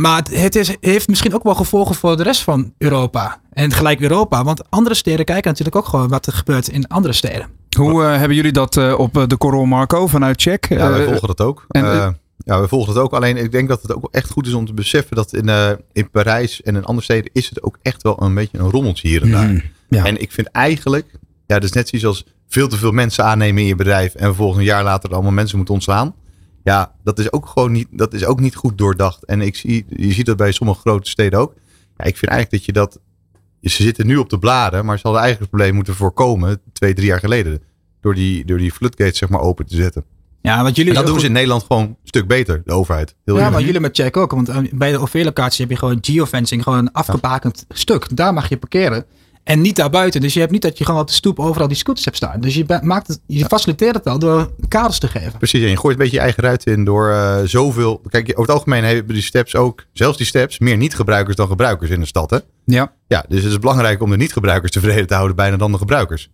Maar het, is, heeft misschien ook wel gevolgen voor de rest van Europa. En gelijk Europa. Want andere steden kijken natuurlijk ook gewoon wat er gebeurt in andere steden. Hoe eh, hebben jullie dat eh, op de Coron Marco vanuit Check? Ja, wij Eh, volgen dat ook. en, ja, we volgen dat ook. Alleen ik denk dat het ook echt goed is om te beseffen dat in, eh, in Parijs en in andere steden is het ook echt wel een beetje een rommeltje hier en daar. Mhm. Ja. En ik vind eigenlijk, ja, dat is net zoiets als veel te veel mensen aannemen in je bedrijf en vervolgens een jaar later allemaal mensen moeten ontslaan. Ja, dat is ook gewoon niet, dat is ook niet goed doordacht. En ik zie, je ziet dat bij sommige grote steden ook. Ja, ik vind eigenlijk dat je dat, ze zitten nu op de bladen, maar ze hadden eigenlijk het probleem moeten voorkomen twee, drie jaar geleden. Door die, door die floodgates zeg maar open te zetten. Ja, wat jullie En dat doen ze in Nederland gewoon een stuk beter, de overheid. Heel Ja, maar jullie met check ook. Want eh, bij de OV-locatie heb je gewoon geofencing. Gewoon een afgebakend stuk. Daar mag je parkeren. En niet daarbuiten. Dus je hebt niet dat je gewoon op de stoep overal die scooters hebt staan. Dus je, maakt het, je faciliteert het al door kaders te geven. Precies, en je gooit een beetje je eigen ruit in door eh, zoveel... Kijk, over het algemeen hebben die steps ook, zelfs die steps, meer niet-gebruikers dan gebruikers in de stad. Hè? Ja. Ja, dus het is belangrijk om de niet-gebruikers tevreden te houden bijna dan de gebruikers.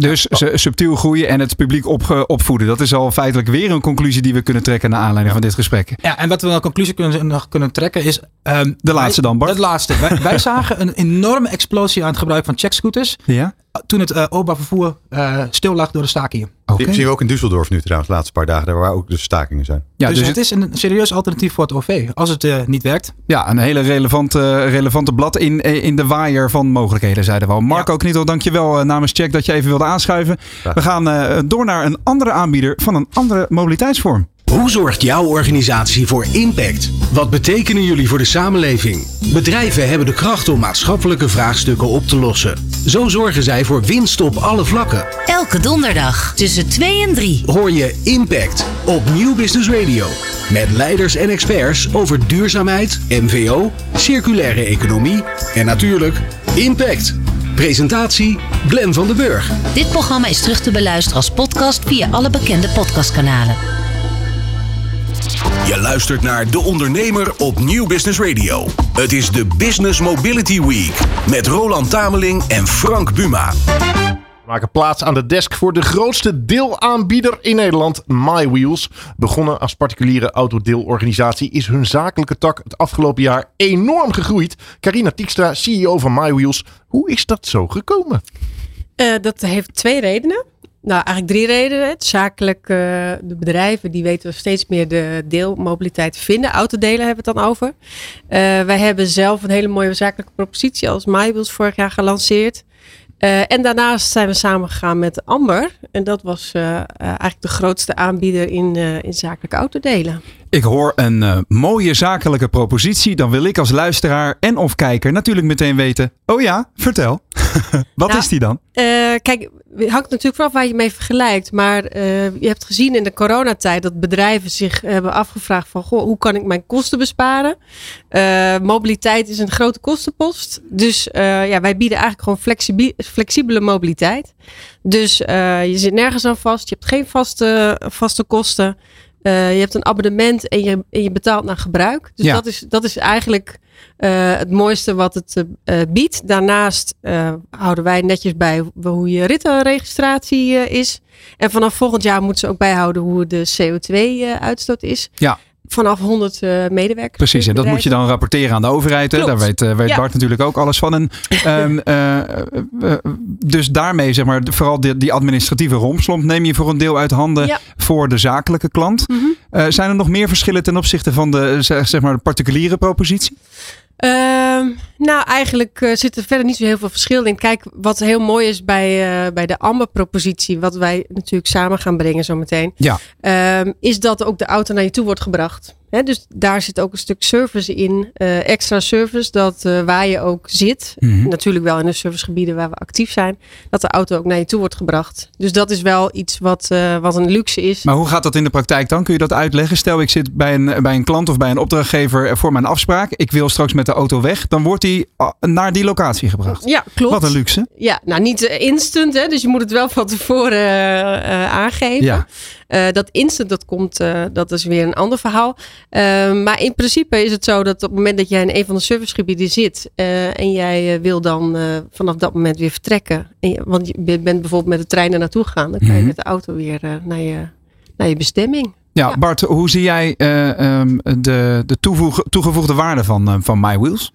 Dus subtiel groeien en het publiek opge- opvoeden. Dat is al feitelijk weer een conclusie die we kunnen trekken naar aanleiding van dit gesprek. Ja, en wat we een conclusie kunnen, nog kunnen trekken is... ehm, De laatste wij- dan, Bart. Het laatste. Wij, wij zagen een enorme explosie aan het gebruik van checkscooters. Ja? Toen het uh, openbaar vervoer uh, stil lag door de stakingen. Okay. Dat zien we ook in Düsseldorf nu trouwens, de laatste paar dagen, daar waar ook de stakingen zijn. Ja, dus, dus het, is een serieus alternatief voor het OV, als het uh, niet werkt. Ja, een hele relevante, relevante blad in, in de waaier van mogelijkheden, zeiden we al. Marco ja. Knietel, dankjewel namens Check dat je even wilde aanschuiven. We gaan door naar een andere aanbieder van een andere mobiliteitsvorm. Hoe zorgt jouw organisatie voor impact? Wat betekenen jullie voor de samenleving? Bedrijven hebben de kracht om maatschappelijke vraagstukken op te lossen. Zo zorgen zij voor winst op alle vlakken. Elke donderdag tussen 2 en 3 hoor je Impact op Nieuw Business Radio. Met leiders en experts over duurzaamheid, MVO, circulaire economie en natuurlijk impact. Presentatie Glenn van den Burg. Dit programma is terug te beluisteren als podcast via alle bekende podcastkanalen. Je luistert naar De Ondernemer op Nieuw Business Radio. Het is de Business Mobility Week met Roland Tameling en Frank Buma. We maken plaats aan de desk voor de grootste deelaanbieder in Nederland, MyWheels. Begonnen als particuliere autodeelorganisatie is hun zakelijke tak het afgelopen jaar enorm gegroeid. Carina Tiekstra, CEO van MyWheels. Hoe is dat zo gekomen? Uh, dat heeft twee redenen. Nou, eigenlijk drie redenen. Zakelijk, uh, de bedrijven die weten steeds meer de deelmobiliteit te vinden. Autodelen hebben we het dan over. Uh, wij hebben zelf een hele mooie zakelijke propositie als MyWheels vorig jaar gelanceerd. Uh, en daarnaast zijn we samengegaan met Amber. En dat was eigenlijk de grootste aanbieder in, in zakelijke autodelen. Ik hoor een mooie zakelijke propositie. Dan wil ik als luisteraar en of kijker natuurlijk meteen weten. Oh ja, vertel. Wat nou, is die dan? kijk, het hangt natuurlijk vanaf waar je mee vergelijkt. Maar uh, je hebt gezien in de coronatijd dat bedrijven zich hebben afgevraagd van... Goh, hoe kan ik mijn kosten besparen? Uh, mobiliteit is een grote kostenpost. Dus uh, ja, wij bieden eigenlijk gewoon flexibele, flexibele mobiliteit. Dus je zit nergens aan vast. Je hebt geen vaste, vaste kosten. Je hebt een abonnement en je, en je betaalt naar gebruik. Dus ja. dat, is, dat is eigenlijk... Uh, het mooiste wat het uh, biedt. Daarnaast houden wij netjes bij hoe je rittenregistratie is. En vanaf volgend jaar moeten ze ook bijhouden hoe de CO2-uitstoot is. Ja vanaf 100 uh, medewerkers. Precies, en dat moet je dan rapporteren aan de overheid. Hè? Daar weet, uh, weet ja. Bart natuurlijk ook alles van. En, um, uh, dus daarmee, zeg maar, vooral die, die, administratieve rompslomp neem je voor een deel uit handen ja. voor de zakelijke klant. Mm -hmm. zijn er nog meer verschillen ten opzichte van de, zeg maar, de particuliere propositie? Uh, nou, eigenlijk uh, zit er verder niet zo heel veel verschil in. Kijk, wat heel mooi is bij, uh, bij de Amber-propositie, wat wij natuurlijk samen gaan brengen zometeen, ja. Uh, is dat ook de auto naar je toe wordt gebracht. He, dus daar zit ook een stuk service in, uh, extra service, dat waar je ook zit, mm -hmm. natuurlijk wel in de servicegebieden waar we actief zijn, dat de auto ook naar je toe wordt gebracht. Dus dat is wel iets wat, wat een luxe is. Maar hoe gaat dat in de praktijk dan? Kun je dat uitleggen? Stel ik zit bij een, bij een klant of bij een opdrachtgever voor mijn afspraak. Ik wil straks met de auto weg. Dan wordt die naar die locatie gebracht. Ja, klopt. Wat een luxe. Ja, nou niet instant, hè, dus je moet het wel van tevoren aangeven. Ja. Uh, dat instant, dat komt, dat is weer een ander verhaal. Uh, maar in principe is het zo dat op het moment dat jij in een van de servicegebieden zit en jij wil dan vanaf dat moment weer vertrekken. Je, want je bent bijvoorbeeld met de trein er naartoe gegaan, dan kan je mm -hmm. met de auto weer naar, je, naar je bestemming. Ja, ja, Bart, hoe zie jij um, de, de toegevoegde waarde van, van MyWheels?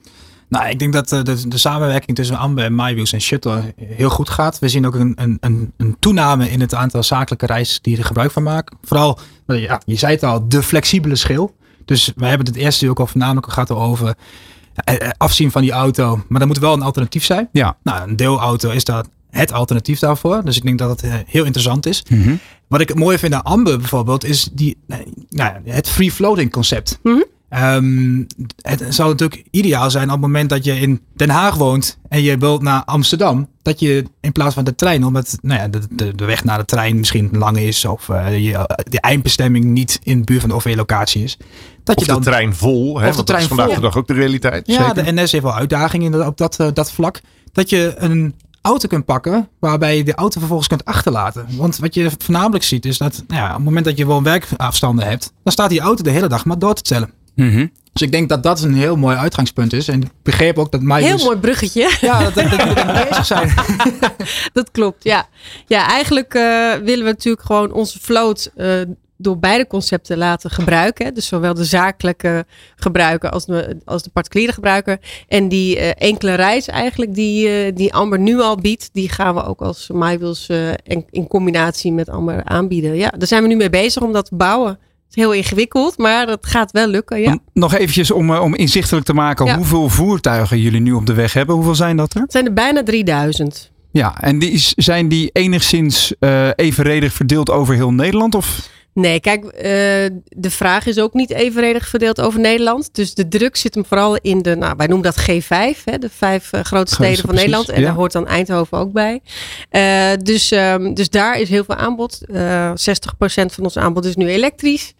Nou, ik denk dat de, de, de, samenwerking tussen Amber en MyWheels en Shuttle heel goed gaat. We zien ook een, een, een toename in het aantal zakelijke reizigers die er gebruik van maken. Vooral, ja, je zei het al, de flexibele schil. Dus wij hebben het eerste ook al voornamelijk gehad over afzien van die auto. Maar dat moet wel een alternatief zijn. Ja. Nou, een deelauto is dat het alternatief daarvoor. Dus ik denk dat het heel interessant is. Mm -hmm. Wat ik het mooie vind aan Amber bijvoorbeeld, is die, nou, het free floating concept. Mm -hmm. Um, het zou natuurlijk ideaal zijn op het moment dat je in Den Haag woont en je wilt naar Amsterdam, dat je in plaats van de trein, omdat nou ja, de, de, de weg naar de trein misschien lang is of uh, je, de eindbestemming niet in de buurt van de OV-locatie is. Dat of je dan, de trein vol, hè? Of de trein dat is vandaag vol. de dag ook de realiteit. Ja, zeker? de NS heeft wel uitdagingen op dat, uh, dat vlak. Dat je een auto kunt pakken waarbij je de auto vervolgens kunt achterlaten. Want wat je voornamelijk ziet is dat nou ja, op het moment dat je wel werkafstanden hebt, dan staat die auto de hele dag maar door te tellen. Mm -hmm. Dus ik denk dat dat een heel mooi uitgangspunt is. En ik begreep ook dat mij. Heel mooi bruggetje. Ja, dat, dat, dat we bezig zijn. dat klopt, ja. Ja, eigenlijk uh, willen we natuurlijk gewoon onze vloot uh, door beide concepten laten gebruiken. Dus zowel de zakelijke gebruiker als de, als de particuliere gebruiker. En die eh, enkele reis eigenlijk die, eh, die Amber nu al biedt, die gaan we ook als MyWheels eh, in, in combinatie met Amber aanbieden. Ja, daar zijn we nu mee bezig om dat te bouwen. Het is heel ingewikkeld, maar dat gaat wel lukken. Ja. Nog eventjes om, eh, om inzichtelijk te maken Ja. hoeveel voertuigen jullie nu op de weg hebben. Hoeveel zijn dat er? Het zijn er bijna 3000. Ja, en die zijn die enigszins eh, evenredig verdeeld over heel Nederland? Of? Nee, kijk, eh, de vraag is ook niet evenredig verdeeld over Nederland. Dus de druk zit hem vooral in de, nou, wij noemen dat G5, hè, de vijf eh, grote steden van precies, Nederland. En ja. daar hoort dan Eindhoven ook bij. Eh, dus, ehm, dus daar is heel veel aanbod. Eh 60% van ons aanbod is nu elektrisch.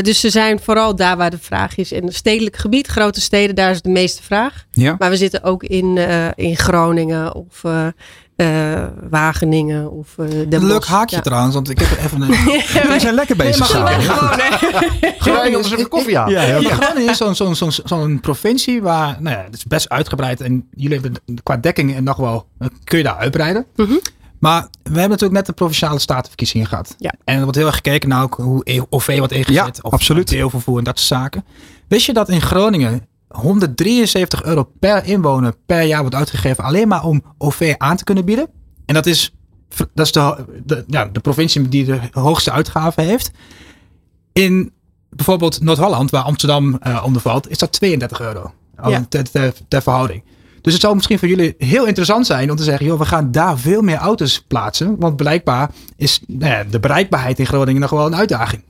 Dus ze zijn vooral daar waar de vraag is. In het stedelijk gebied, grote steden, daar is de meeste vraag. Ja. Maar we zitten ook in, in Groningen of eh, eh, Wageningen of eh Den Leuk haakje Ja. trouwens, want ik heb er even een... Jullie zijn lekker bezig maar samen. gelijk Ga je ons even koffie aan? Ja, Ja, Groningen is zo'n zo'n zo'n zo'n provincie waar, nou ja, het is best uitgebreid en jullie hebben qua dekking nog wel, eh, kun je daar uitbreiden. Mhm. Maar we hebben natuurlijk net de provinciale statenverkiezingen gehad. Ja. En er wordt heel erg gekeken naar ook hoe E- OV wordt ingezet. Ja, of absoluut. deelvervoer en dat soort zaken. Wist je dat in Groningen 173 euro per inwoner per jaar wordt uitgegeven alleen maar om OV aan te kunnen bieden? En dat is, dat is de, de, ja, de provincie die de hoogste uitgaven heeft. In bijvoorbeeld Noord-Holland, waar Amsterdam eh, onder valt, is dat 32 euro. Ja. ter, ter, ter verhouding. Dus het zou misschien voor jullie heel interessant zijn om te zeggen, joh, we gaan daar veel meer auto's plaatsen. Want blijkbaar is nou ja, de bereikbaarheid in Groningen nog wel een uitdaging.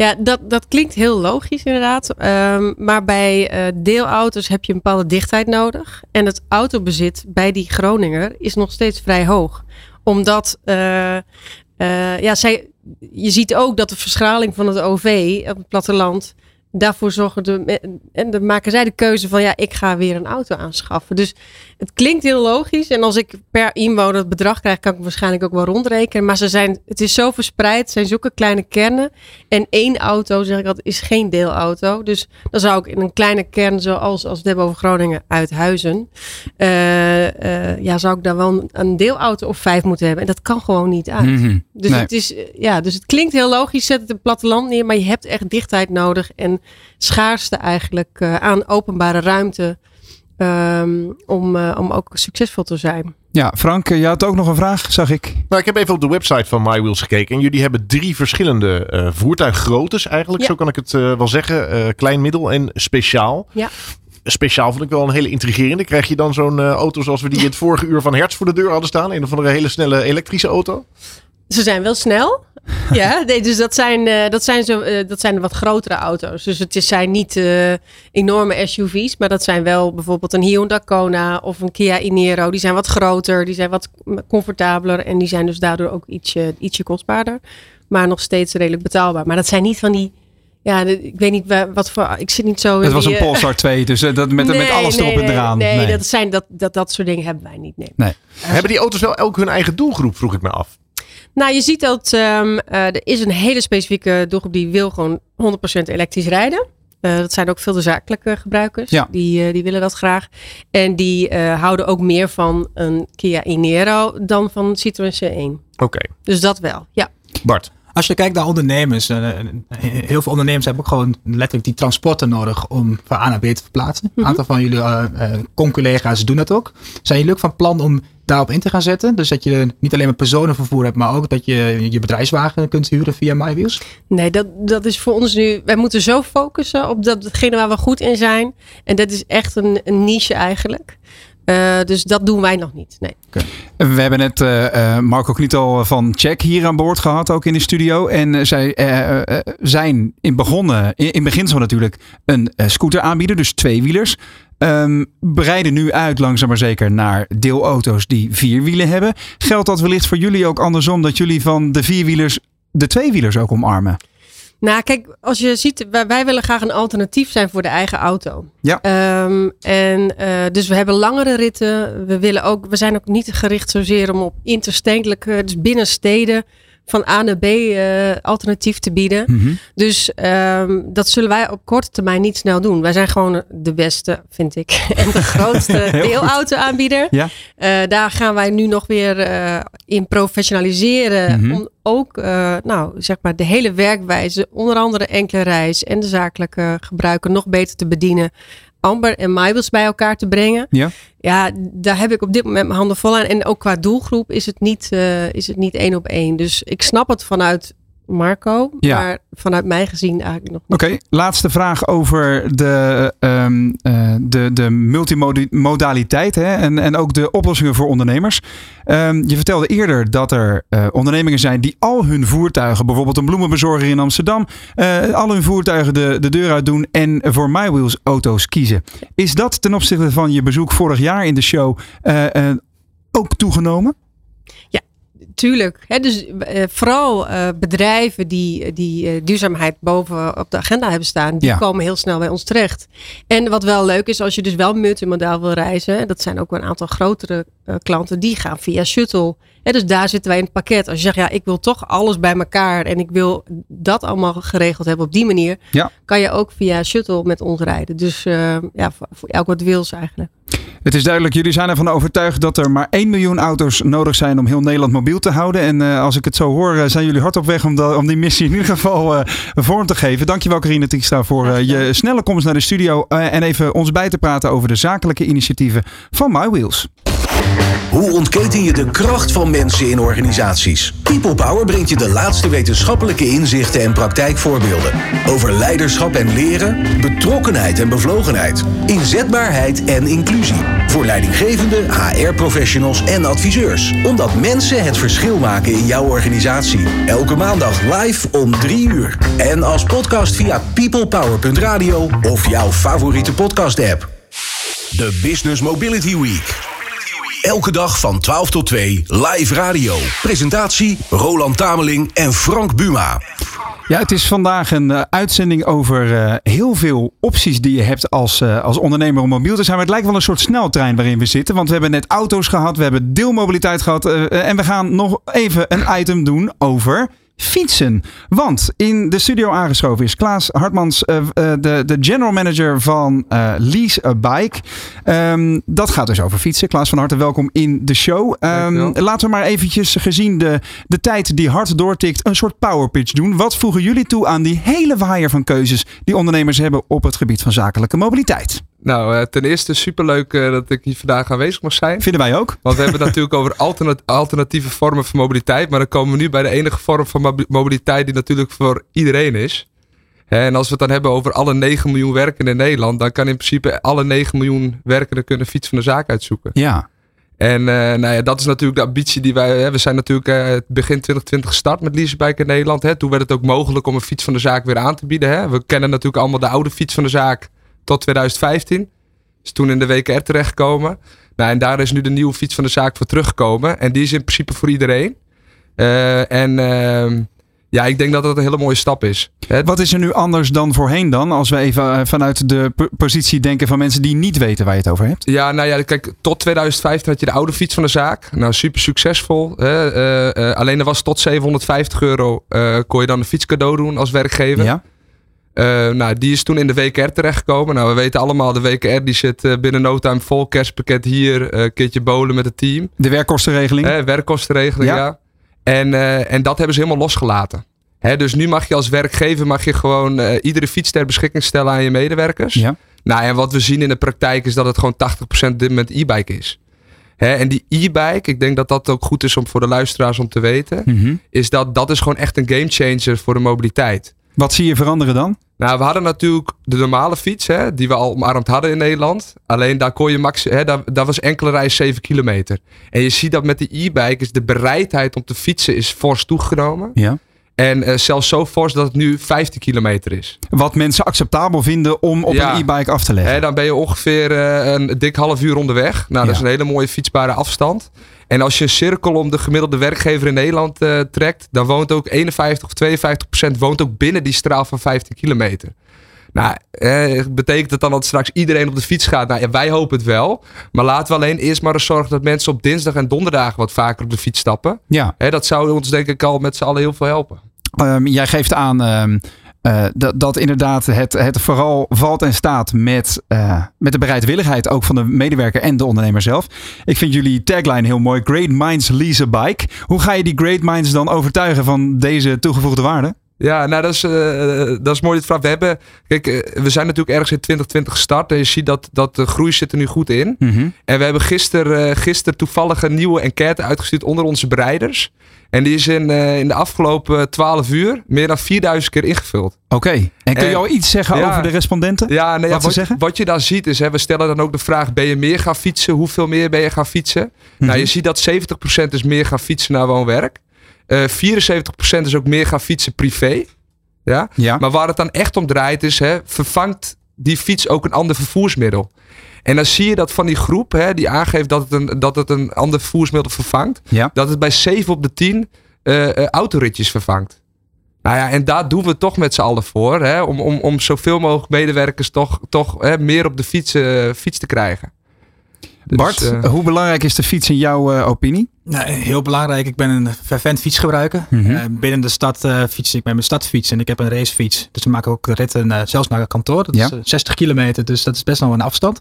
Ja, dat, dat klinkt heel logisch inderdaad. Ehm, maar bij eh, deelauto's heb je een bepaalde dichtheid nodig. En het autobezit bij die Groninger is nog steeds vrij hoog. Omdat, eh, eh, ja, zij, je ziet ook dat de verschraling van het OV op het platteland... Daarvoor zorgen de, en dan maken zij de keuze van ja, ik ga weer een auto aanschaffen. Dus het klinkt heel logisch. En als ik per inwoner het bedrag krijg, kan ik waarschijnlijk ook wel rondrekenen. Maar ze zijn, het is zo verspreid, het zijn zulke kleine kernen. En één auto, zeg ik altijd, is geen deelauto. Dus dan zou ik in een kleine kern, zoals als we het hebben over Groningen, uit Huizen. eh, eh, ja, zou ik daar wel een, een deelauto of vijf moeten hebben. En dat kan gewoon niet uit. Mhm. Dus, Nee. het is, eh, ja, dus het klinkt heel logisch, zet het in het platteland neer. Maar je hebt echt dichtheid nodig. En schaarste eigenlijk eh, aan openbare ruimte. ehm, om, eh, om ook succesvol te zijn. Ja, Frank, eh, je had ook nog een vraag, zag ik. Nou, ik heb even op de website van MyWheels gekeken. En jullie hebben drie verschillende eh voertuiggroottes eigenlijk. Ja. Zo kan ik het eh, wel zeggen. Eh, klein, middel en speciaal. Ja. Speciaal vond ik wel een hele intrigerende. Krijg je dan zo'n auto zoals we die in het vorige uur van Hertz voor de deur hadden staan? Een of andere hele snelle elektrische auto? Ze zijn wel snel. ja, nee, dus dat zijn, eh, dat, zijn zo, eh, dat zijn de wat grotere auto's. Dus het is, zijn niet eh, enorme SUV's, maar dat zijn wel bijvoorbeeld een Hyundai Kona of een Kia Inero. Die zijn wat groter, die zijn wat comfortabeler en die zijn dus daardoor ook ietsje, ietsje kostbaarder. Maar nog steeds redelijk betaalbaar. Maar dat zijn niet van die, ja, ik weet niet wa- wat voor, ik zit niet zo in Het was die, een eh, Polestar 2, dus dat met, met nee, alles nee, erop en nee, eraan. Nee, Dat, zijn, dat, dat, dat soort dingen hebben wij niet, nee. Hebben die auto's wel elk hun eigen doelgroep, vroeg ik me af. Nou, je ziet dat ehm, eh, er is een hele specifieke doelgroep die wil gewoon 100% elektrisch rijden. Eh, dat zijn ook veel de zakelijke gebruikers. Ja. Die, eh, die willen dat graag. En die houden ook meer van een Kia Inero dan van een Citroën C1. Oké, Dus dat wel, ja. Bart. Als je kijkt naar ondernemers, eh, heel veel ondernemers hebben ook gewoon letterlijk die transporten nodig om van A naar B te verplaatsen. Een aantal van jullie uh, doen dat ook. Zijn jullie ook van plan om daarop in te gaan zetten? Dus dat je niet alleen maar personenvervoer hebt, maar ook dat je je bedrijfswagen kunt huren via MyWheels? Nee, dat, dat is voor ons nu. Wij moeten zo focussen op dat, datgene waar we goed in zijn. En dat is echt een, een niche eigenlijk. Uh, dus dat doen wij nog niet. Nee. We hebben net uh, uh, Marco Knietel van Check hier aan boord gehad, ook in de studio. En zij zijn in begonnen, in, in beginsel natuurlijk, een scooter aanbieden, dus tweewielers. Um, breiden nu uit langzaam maar zeker naar deelauto's die vier wielen hebben. Geldt dat wellicht voor jullie ook andersom, dat jullie van de vierwielers de tweewielers ook omarmen? Nou, kijk, als je ziet, wij, wij, willen graag een alternatief zijn voor de eigen auto. Ja. Um, en uh, dus we hebben langere ritten. We willen ook, we zijn ook niet gericht zozeer om op interstedelijke, dus binnen steden van A naar B eh, alternatief te bieden. Mhm. Dus ehm, dat zullen wij op korte termijn niet snel doen. Wij zijn gewoon de beste, vind ik. En de grootste deelauto-aanbieder. Ja. Eh, daar gaan wij nu nog weer eh, in professionaliseren. Mhm. Om ook nou, zeg maar de hele werkwijze, onder andere enkele reis en de zakelijke gebruiker nog beter te bedienen. Amber en MyWheels bij elkaar te brengen. Ja. Ja, daar heb ik op dit moment mijn handen vol aan. En ook qua doelgroep is het niet, eh, is het niet één op één. Dus ik snap het vanuit Marco, Ja. maar vanuit mij gezien eigenlijk nog. Oké, laatste vraag over de, ehm, eh, de, de multimodaliteit hè, en, en ook de oplossingen voor ondernemers. Ehm, je vertelde eerder dat er eh, ondernemingen zijn die al hun voertuigen, bijvoorbeeld een bloemenbezorger in Amsterdam, eh, al hun voertuigen de, de deur uit doen en voor MyWheels auto's kiezen. Is dat ten opzichte van je bezoek vorig jaar in de show ook toegenomen? Tuurlijk. Hè, dus eh, vooral eh, bedrijven die, die eh, duurzaamheid boven op de agenda hebben staan, die Ja. komen heel snel bij ons terecht. En wat wel leuk is, als je dus wel multimodaal wil reizen, dat zijn ook wel een aantal grotere klanten, die gaan via shuttle. Hè, dus daar zitten wij in het pakket. Als je zegt, ja, ik wil toch alles bij elkaar en ik wil dat allemaal geregeld hebben op die manier, Ja. kan je ook via shuttle met ons rijden. Dus ja, voor, voor elk wat wils eigenlijk. Het is duidelijk, jullie zijn ervan overtuigd dat er maar 1 miljoen auto's nodig zijn om heel Nederland mobiel te houden. En eh, als ik het zo hoor, eh, zijn jullie hard op weg om, om die missie in ieder geval eh, vorm te geven. Dankjewel Carine Tiekstra voor je snelle komst naar de studio en even ons bij te praten over de zakelijke initiatieven van MyWheels. Hoe ontketen je de kracht van mensen in organisaties? People Power brengt je de laatste wetenschappelijke inzichten en praktijkvoorbeelden. Over leiderschap en leren, betrokkenheid en bevlogenheid, inzetbaarheid en inclusie. Voor leidinggevende, HR-professionals en adviseurs. Omdat mensen het verschil maken in jouw organisatie. Elke maandag live om 3 uur. En als podcast via peoplepower.radio of jouw favoriete podcast-app. De Business Mobility Week. Elke dag van 12 tot 2 live radio. Presentatie Roland Tameling en Frank Buma. Ja, het is vandaag een eh, uitzending over eh, heel veel opties die je hebt als, eh, als ondernemer om mobiel te zijn. Maar het lijkt wel een soort sneltrein waarin we zitten. Want we hebben net auto's gehad, we hebben deelmobiliteit gehad. eh, eh, en we gaan nog even een item doen over fietsen. Want in de studio aangeschoven is Klaas Hartmans, eh, eh, de, de general manager van eh, Lease a Bike. Ehm, dat gaat dus over fietsen. Klaas, van harte welkom in de show. Ehm, laten we maar eventjes, gezien de, de tijd die hard doortikt, een soort power pitch doen. Wat voegen jullie toe aan die hele waaier van keuzes die ondernemers hebben op het gebied van zakelijke mobiliteit? Nou, eh, ten eerste superleuk eh, dat ik hier vandaag aanwezig mag zijn. Vinden wij ook. Want we hebben het natuurlijk over alterna- alternatieve vormen van mobiliteit. Maar dan komen we nu bij de enige vorm van mobi- mobiliteit die natuurlijk voor iedereen is. En als we het dan hebben over alle 9 miljoen werkenden in Nederland, dan kan in principe alle 9 miljoen werkenden kunnen fiets van de zaak uitzoeken. Ja. En eh, nou ja, dat is natuurlijk de ambitie die wij hebben. We zijn natuurlijk begin 2020 gestart met Leasebike in Nederland. Hè. Toen werd het ook mogelijk om een fiets van de zaak weer aan te bieden. Hè. We kennen natuurlijk allemaal de oude fiets van de zaak tot 2015. Is toen in de WKR terechtgekomen. Nou, en daar is nu de nieuwe fiets van de zaak voor teruggekomen. En die is in principe voor iedereen. Eh, en ehm, ja, ik denk dat dat een hele mooie stap is. Wat is er nu anders dan voorheen dan? Als we even eh, vanuit de positie denken van mensen die niet weten waar je het over hebt. Ja, nou ja, kijk, tot 2015 had je de oude fiets van de zaak. Nou, super succesvol. Hè? Eh, alleen er was tot 750 euro kon je dan een fiets cadeau doen als werkgever. Ja. Eh, nou, die is toen in de WKR terechtgekomen. Nou, we weten allemaal, de WKR die zit eh, binnen no time vol. Kerstpakket hier, een keertje bolen met het team. De werkkostenregeling. Werkkostenregeling, Ja. ja. En, en dat hebben ze helemaal losgelaten. Hè, dus nu mag je als werkgever mag je gewoon iedere fiets ter beschikking stellen aan je medewerkers. Ja. Nou, en wat we zien in de praktijk is dat het gewoon 80% dit moment e-bike is. Hè, en die e-bike, ik denk dat dat ook goed is om voor de luisteraars om te weten, Mhm. is dat dat is gewoon echt een gamechanger voor de mobiliteit. Wat zie je veranderen dan? Nou, we hadden natuurlijk de normale fiets, hè, die we al omarmd hadden in Nederland. Alleen daar kon je max, hè, daar, daar was enkele reis 7 kilometer. En je ziet dat met de e-bike is de bereidheid om te fietsen is fors toegenomen. Ja. En eh, zelfs zo fors dat het nu 15 kilometer is. Wat mensen acceptabel vinden om op Ja. een e-bike af te leggen. Hè, dan ben je ongeveer eh, een dik half uur onderweg. Nou, dat Ja. is een hele mooie fietsbare afstand. En als je een cirkel om de gemiddelde werkgever in Nederland eh, trekt, dan woont ook 51 of 52 procent woont ook binnen die straal van 15 kilometer. Nou, eh, betekent het dan dat straks iedereen op de fiets gaat? Nou, ja, wij hopen het wel. Maar laten we alleen eerst maar eens zorgen dat mensen op dinsdag en donderdag wat vaker op de fiets stappen. Ja, dat zou ons denk ik al met z'n allen heel veel helpen. Ehm, jij geeft aan ehm, eh, dat, dat inderdaad het, het vooral valt en staat met, eh, met de bereidwilligheid ook van de medewerker en de ondernemer zelf. Ik vind jullie tagline heel mooi. Great minds lease a bike. Hoe ga je die great minds dan overtuigen van deze toegevoegde waarde? Ja, nou dat is, eh, dat is mooi dit vraag. We hebben, kijk, we zijn natuurlijk ergens in 2020 gestart en je ziet dat, dat de groei zit er nu goed in. En we hebben gisteren gister toevallig een nieuwe enquête uitgestuurd onder onze bereiders. En die is in, eh, in de afgelopen 12 uur meer dan 4000 keer ingevuld. Oké. En kun je En- al iets zeggen ja. over de respondenten? Ja, nee, ja, Wat ze wat, zeggen? wat je dan ziet is, hè, we stellen dan ook de vraag, ben je meer gaan fietsen? Hoeveel meer ben je gaan fietsen? Nou, je ziet dat 70% is meer gaan fietsen naar woon-werk. Eh 74% is ook meer gaan fietsen privé. Ja? Ja. Maar waar het dan echt om draait is, hè, vervangt die fiets ook een ander vervoersmiddel? En dan zie je dat van die groep, hè, die aangeeft dat het, een, dat het een ander vervoersmiddel vervangt, Ja. dat het bij 7 op de 10 eh, eh, autoritjes vervangt. Nou ja, en daar doen we toch met z'n allen voor. Hè, om, om, om zoveel mogelijk medewerkers toch, toch hè, meer op de fiets, eh, fiets te krijgen. Dus, Bart, eh, hoe belangrijk is de fiets in jouw eh, opinie? Nou, heel belangrijk. Ik ben een fervent fietsgebruiker. Mhm. Eh, binnen de stad eh, fiets ik met mijn stadfiets en ik heb een racefiets. Dus we maken ook ritten eh, zelfs naar het kantoor. Dat Ja. is eh, 60 kilometer, dus dat is best nog een afstand.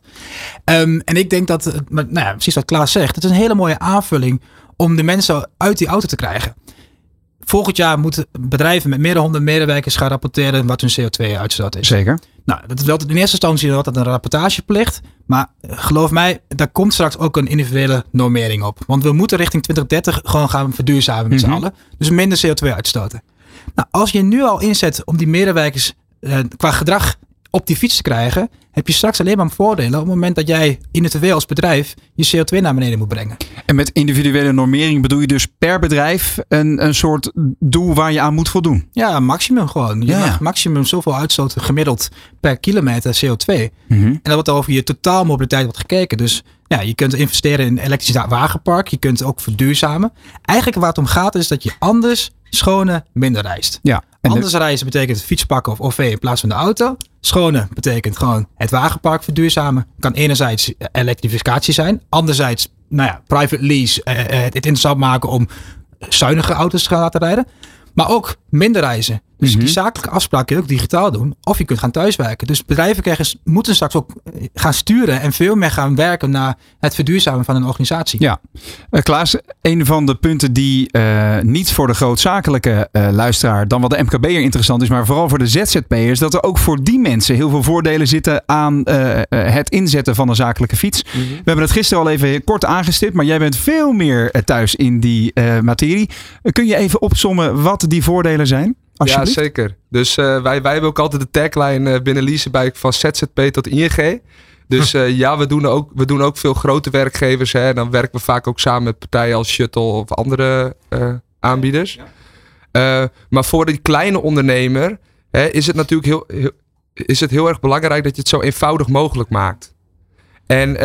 Ehm, en ik denk dat, maar, nou ja, precies wat Klaas zegt, het is een hele mooie aanvulling om de mensen uit die auto te krijgen. Volgend jaar moeten bedrijven met meer dan 100 medewerkers gaan rapporteren wat hun CO2-uitstoot is. Zeker. Nou, dat is wel in eerste instantie altijd een rapportageplicht. Maar geloof mij, daar komt straks ook een individuele normering op. Want we moeten richting 2030 gewoon gaan verduurzamen met Mhm. z'n allen. Dus minder CO2 uitstoten. Nou, als je nu al inzet om die medewerkers eh, qua gedrag op die fiets te krijgen, heb je straks alleen maar voordelen op het moment dat jij individueel als bedrijf je CO2 naar beneden moet brengen. En met individuele normering bedoel je dus per bedrijf een, een soort doel waar je aan moet voldoen. Ja, maximum gewoon. Je Ja. mag maximum zoveel uitstoten gemiddeld per kilometer CO2. Mhm. En dat wordt over je totaalmobiliteit wordt gekeken. Dus ja, je kunt investeren in een elektrisch wagenpark. Je kunt ook verduurzamen. Eigenlijk waar het om gaat is dat je anders, schone, minder reist. Ja. En de- anders reizen betekent fiets pakken of OV in plaats van de auto. Schone betekent gewoon het wagenpark verduurzamen. Kan enerzijds elektrificatie zijn. Anderzijds, nou ja, private lease. eh, eh, het interessant maken om zuinige auto's te gaan laten rijden. Maar ook minder reizen. Dus Mhm. die zakelijke afspraken kun je ook digitaal doen. Of je kunt gaan thuiswerken. Dus bedrijven krijgen, moeten straks ook eh, gaan sturen. En veel meer gaan werken naar het verduurzamen van een organisatie. Ja, Eh, Klaas, een van de punten die eh, niet voor de grootzakelijke luisteraar dan wel de MKB'er interessant is, maar vooral voor de ZZP'ers, dat er ook voor die mensen heel veel voordelen zitten aan het inzetten van een zakelijke fiets. Mhm. We hebben het gisteren al even kort aangestipt, maar jij bent veel meer thuis in die materie. Kun je even opsommen wat die voordelen zijn? Ja, zeker. Dus eh, wij, wij hebben ook altijd de tagline eh, binnen Leasebike van ZZP tot ING. Dus eh, ja, we doen, ook, we doen ook veel grote werkgevers. Hè. Dan werken we vaak ook samen met partijen als Shuttle of andere aanbieders. Maar voor die kleine ondernemer hè, is het natuurlijk heel, heel, is het heel erg belangrijk dat je het zo eenvoudig mogelijk maakt. En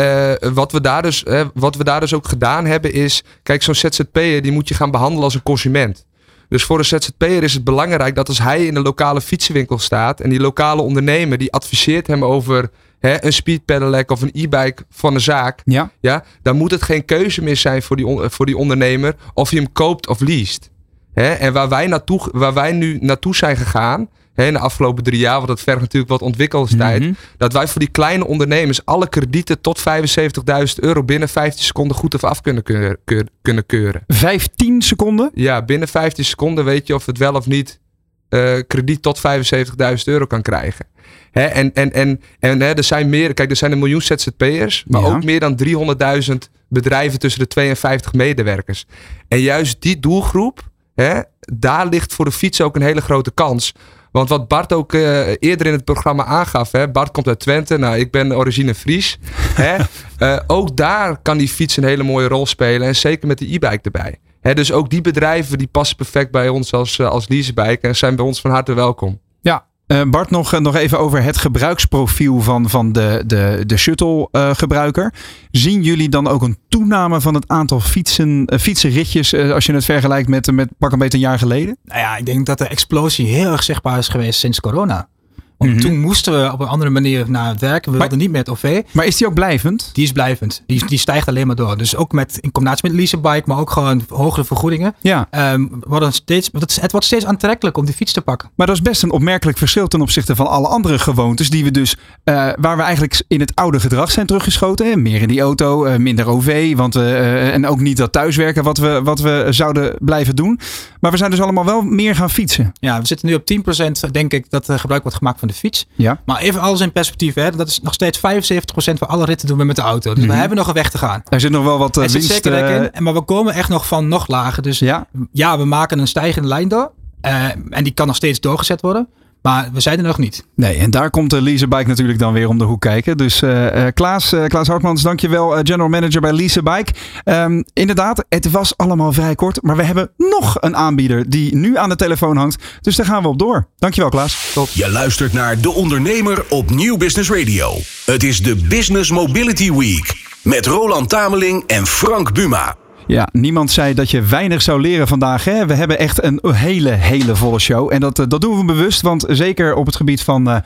wat, we daar dus, wat we daar dus ook gedaan hebben is... Kijk, zo'n ZZP'er die moet je gaan behandelen als een consument. Dus voor een ZZP'er is het belangrijk dat als hij in een lokale fietsenwinkel staat... en die lokale ondernemer die adviseert hem over hè, een speed pedelec of een e-bike van een zaak... Ja, Ja, dan moet het geen keuze meer zijn voor die, voor die ondernemer of je hem koopt of leest. Hè? En waar wij, naartoe, waar wij nu naartoe zijn gegaan, hè, in de afgelopen drie jaar, want dat vergt natuurlijk wat ontwikkelingstijd, Mhm. dat wij voor die kleine ondernemers alle kredieten tot 75.000 euro binnen 15 seconden goed of af kunnen, keur- keur- kunnen keuren. 15 seconden? Ja, binnen 15 seconden weet je of het wel of niet eh, krediet tot 75.000 euro kan krijgen. Hè, en en, en, en hè, er zijn meer, kijk, er zijn een miljoen ZZP'ers, maar Ja. ook meer dan 300.000 bedrijven tussen de 52 medewerkers. En juist die doelgroep, hè, daar ligt voor de fiets ook een hele grote kans. Want wat Bart ook eh, eerder in het programma aangaf, hè, Bart komt uit Twente, nou ik ben origine Fries. hè, eh, ook daar kan die fiets een hele mooie rol spelen en zeker met de e-bike erbij. Hè, dus ook die bedrijven die passen perfect bij ons als, eh, als leasebike en zijn bij ons van harte welkom. Eh, Bart, nog, eh, nog even over het gebruiksprofiel van, van de, de, de shuttle-gebruiker. Zien jullie dan ook een toename van het aantal fietsen, eh, fietsenritjes als je het vergelijkt met, met pak een beetje een jaar geleden? Nou ja, ik denk dat de explosie heel erg zichtbaar is geweest sinds corona. Want Mhm. toen moesten we op een andere manier naar het werk. We Maar- wilden niet met OV. Maar is die ook blijvend? Die is blijvend. Die, die stijgt alleen maar door. Dus ook met, in combinatie met leasebike, maar ook gewoon hogere vergoedingen. Ja, Ehm, worden steeds, het, het wordt steeds aantrekkelijk om die fiets te pakken. maar dat is best een opmerkelijk verschil ten opzichte van alle andere gewoontes die we dus, eh, waar we eigenlijk in het oude gedrag zijn teruggeschoten. Hè? Meer in die auto, eh, minder OV, want, eh, en ook niet dat thuiswerken wat we, wat we zouden blijven doen. Maar we zijn dus allemaal wel meer gaan fietsen. Ja, we zitten nu op 10% denk ik dat er gebruik wordt gemaakt van de fiets. Ja. Maar even alles in perspectief. Hè, dat is nog steeds 75% van alle ritten doen we met de auto. Dus we hebben nog een weg te gaan. Er zit nog wel wat eh, winst. zeker in. Maar we komen echt nog van nog lager. Dus ja, ja, we maken een stijgende lijn door. Eh, en die kan nog steeds doorgezet worden. Maar we zijn er nog niet. Nee, en daar komt de Leasebike natuurlijk dan weer om de hoek kijken. Dus eh, eh, Klaas, eh, Klaas Hartmans, dankjewel, eh, General Manager bij Leasebike. Ehm inderdaad, het was allemaal vrij kort, maar we hebben nog een aanbieder die nu aan de telefoon hangt. Dus daar gaan we op door. Dankjewel Klaas. Je luistert naar De Ondernemer op Nieuw Business Radio. Het is de Business Mobility Week. Met Roland Tameling en Frank Buma. Ja, niemand zei dat je weinig zou leren vandaag. Hè? We hebben echt een hele, hele volle show. En dat, eh, dat doen we bewust, want zeker op het gebied van eh,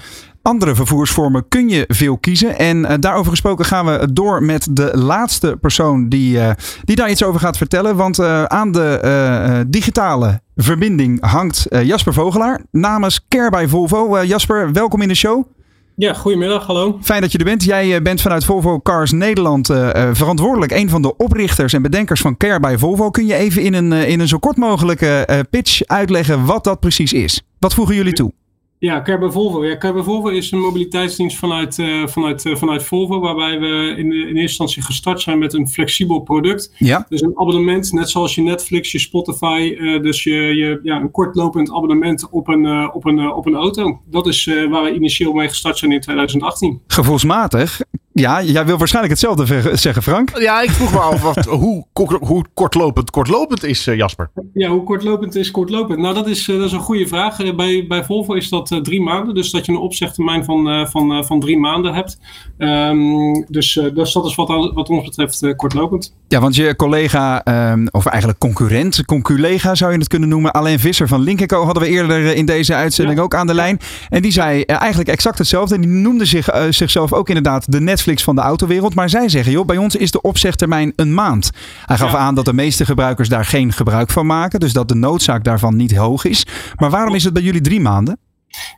andere vervoersvormen kun je veel kiezen. En eh, daarover gesproken gaan we door met de laatste persoon die, die daar iets over gaat vertellen. Want aan de digitale verbinding hangt Jasper Vogelaar namens Care by Volvo. Jasper, welkom in de show. Ja, goedemiddag, hallo. Fijn dat je er bent. Jij eh, bent vanuit Volvo Cars Nederland eh, eh, verantwoordelijk. Een van de oprichters en bedenkers van Care by Volvo. Kun je even in een, in een zo kort mogelijke pitch uitleggen wat dat precies is? Wat voegen jullie toe? Ja, Care by Volvo. Ja, Volvo is een mobiliteitsdienst vanuit, eh, vanuit, eh, vanuit Volvo, waarbij we in, in eerste instantie gestart zijn met een flexibel product. Ja, Dus een abonnement, net zoals je Netflix, je Spotify, eh, dus je, je, ja, een kortlopend abonnement op een, op een, op een auto. Dat is waar we initieel mee gestart zijn in 2018. gevoelsmatig. Ja, jij wil waarschijnlijk hetzelfde zeggen, Frank. Ja, ik vroeg me af wat, hoe, hoe kortlopend kortlopend is, eh, Jasper. Ja, hoe kortlopend is kortlopend? Nou, dat is, eh, dat is een goede vraag. Eh, bij, bij Volvo is dat drie maanden. Dus dat je een opzegtermijn van, eh, van, eh, van drie maanden hebt. Ehm, dus, eh, dus dat is wat, wat ons betreft eh, kortlopend. Ja, want je collega, ehm, of eigenlijk concurrent, conculega zou je het kunnen noemen. Alain Visser van Linkenco hadden we eerder in deze uitzending Ja. ook aan de lijn. En die zei eigenlijk exact hetzelfde. En die noemde zich, eh, zichzelf ook inderdaad de Netflix van de autowereld. Maar zij zeggen, joh, bij ons is de opzegtermijn een maand. Hij gaf Ja. aan dat de meeste gebruikers daar geen gebruik van maken. Dus dat de noodzaak daarvan niet hoog is. Maar waarom is het bij jullie drie maanden?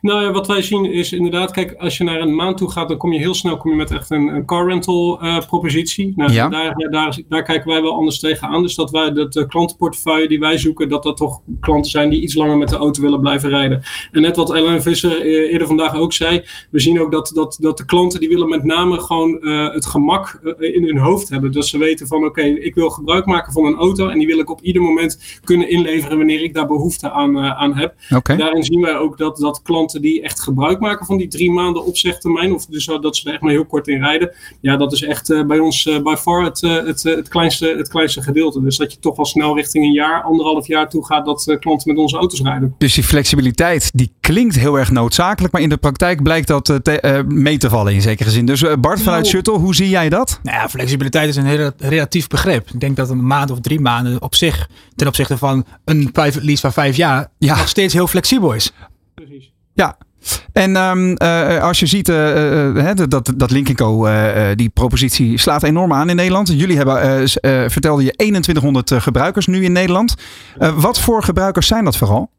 Nou ja, wat wij zien is inderdaad, kijk, als je naar een maand toe gaat, dan kom je heel snel kom je met echt een, een car rental eh, propositie. Nou, Ja. daar, daar, daar kijken wij wel anders tegenaan. Dus dat wij dat de klantenportefeuille die wij zoeken, dat dat toch klanten zijn die iets langer met de auto willen blijven rijden. En net wat Ellen Visser eh, eerder vandaag ook zei, we zien ook dat, dat, dat de klanten die willen met name gewoon eh, het gemak eh, in hun hoofd hebben. Dat ze weten van oké, ik wil gebruik maken van een auto en die wil ik op ieder moment kunnen inleveren wanneer ik daar behoefte aan, eh, aan heb. Daarin zien wij ook dat, dat klanten die echt gebruik maken van die drie maanden opzegtermijn, of dus dat ze er echt maar heel kort in rijden, ja, dat is echt eh, bij ons eh, by far het, eh, het, eh, het, kleinste, het kleinste gedeelte. Dus dat je toch al snel richting een jaar, anderhalf jaar toe gaat dat eh, klanten met onze auto's rijden. Dus die flexibiliteit, die klinkt heel erg noodzakelijk. Maar in de praktijk blijkt dat eh, te- eh, mee te vallen in zekere zin. Dus eh, Bart vanuit Nou. Shuttle, hoe zie jij dat? Nou ja, flexibiliteit is een heel relatief begrip. Ik denk dat een maand of drie maanden op zich, ten opzichte van een private lease van vijf jaar, Ja. nog steeds heel flexibel is. Precies. Ja. En ehm, eh, als je ziet eh, eh, dat, dat Link Co, eh, die propositie slaat enorm aan in Nederland. Jullie hebben, vertelde je, 2100 eh, gebruikers nu in Nederland. Wat voor gebruikers zijn dat vooral?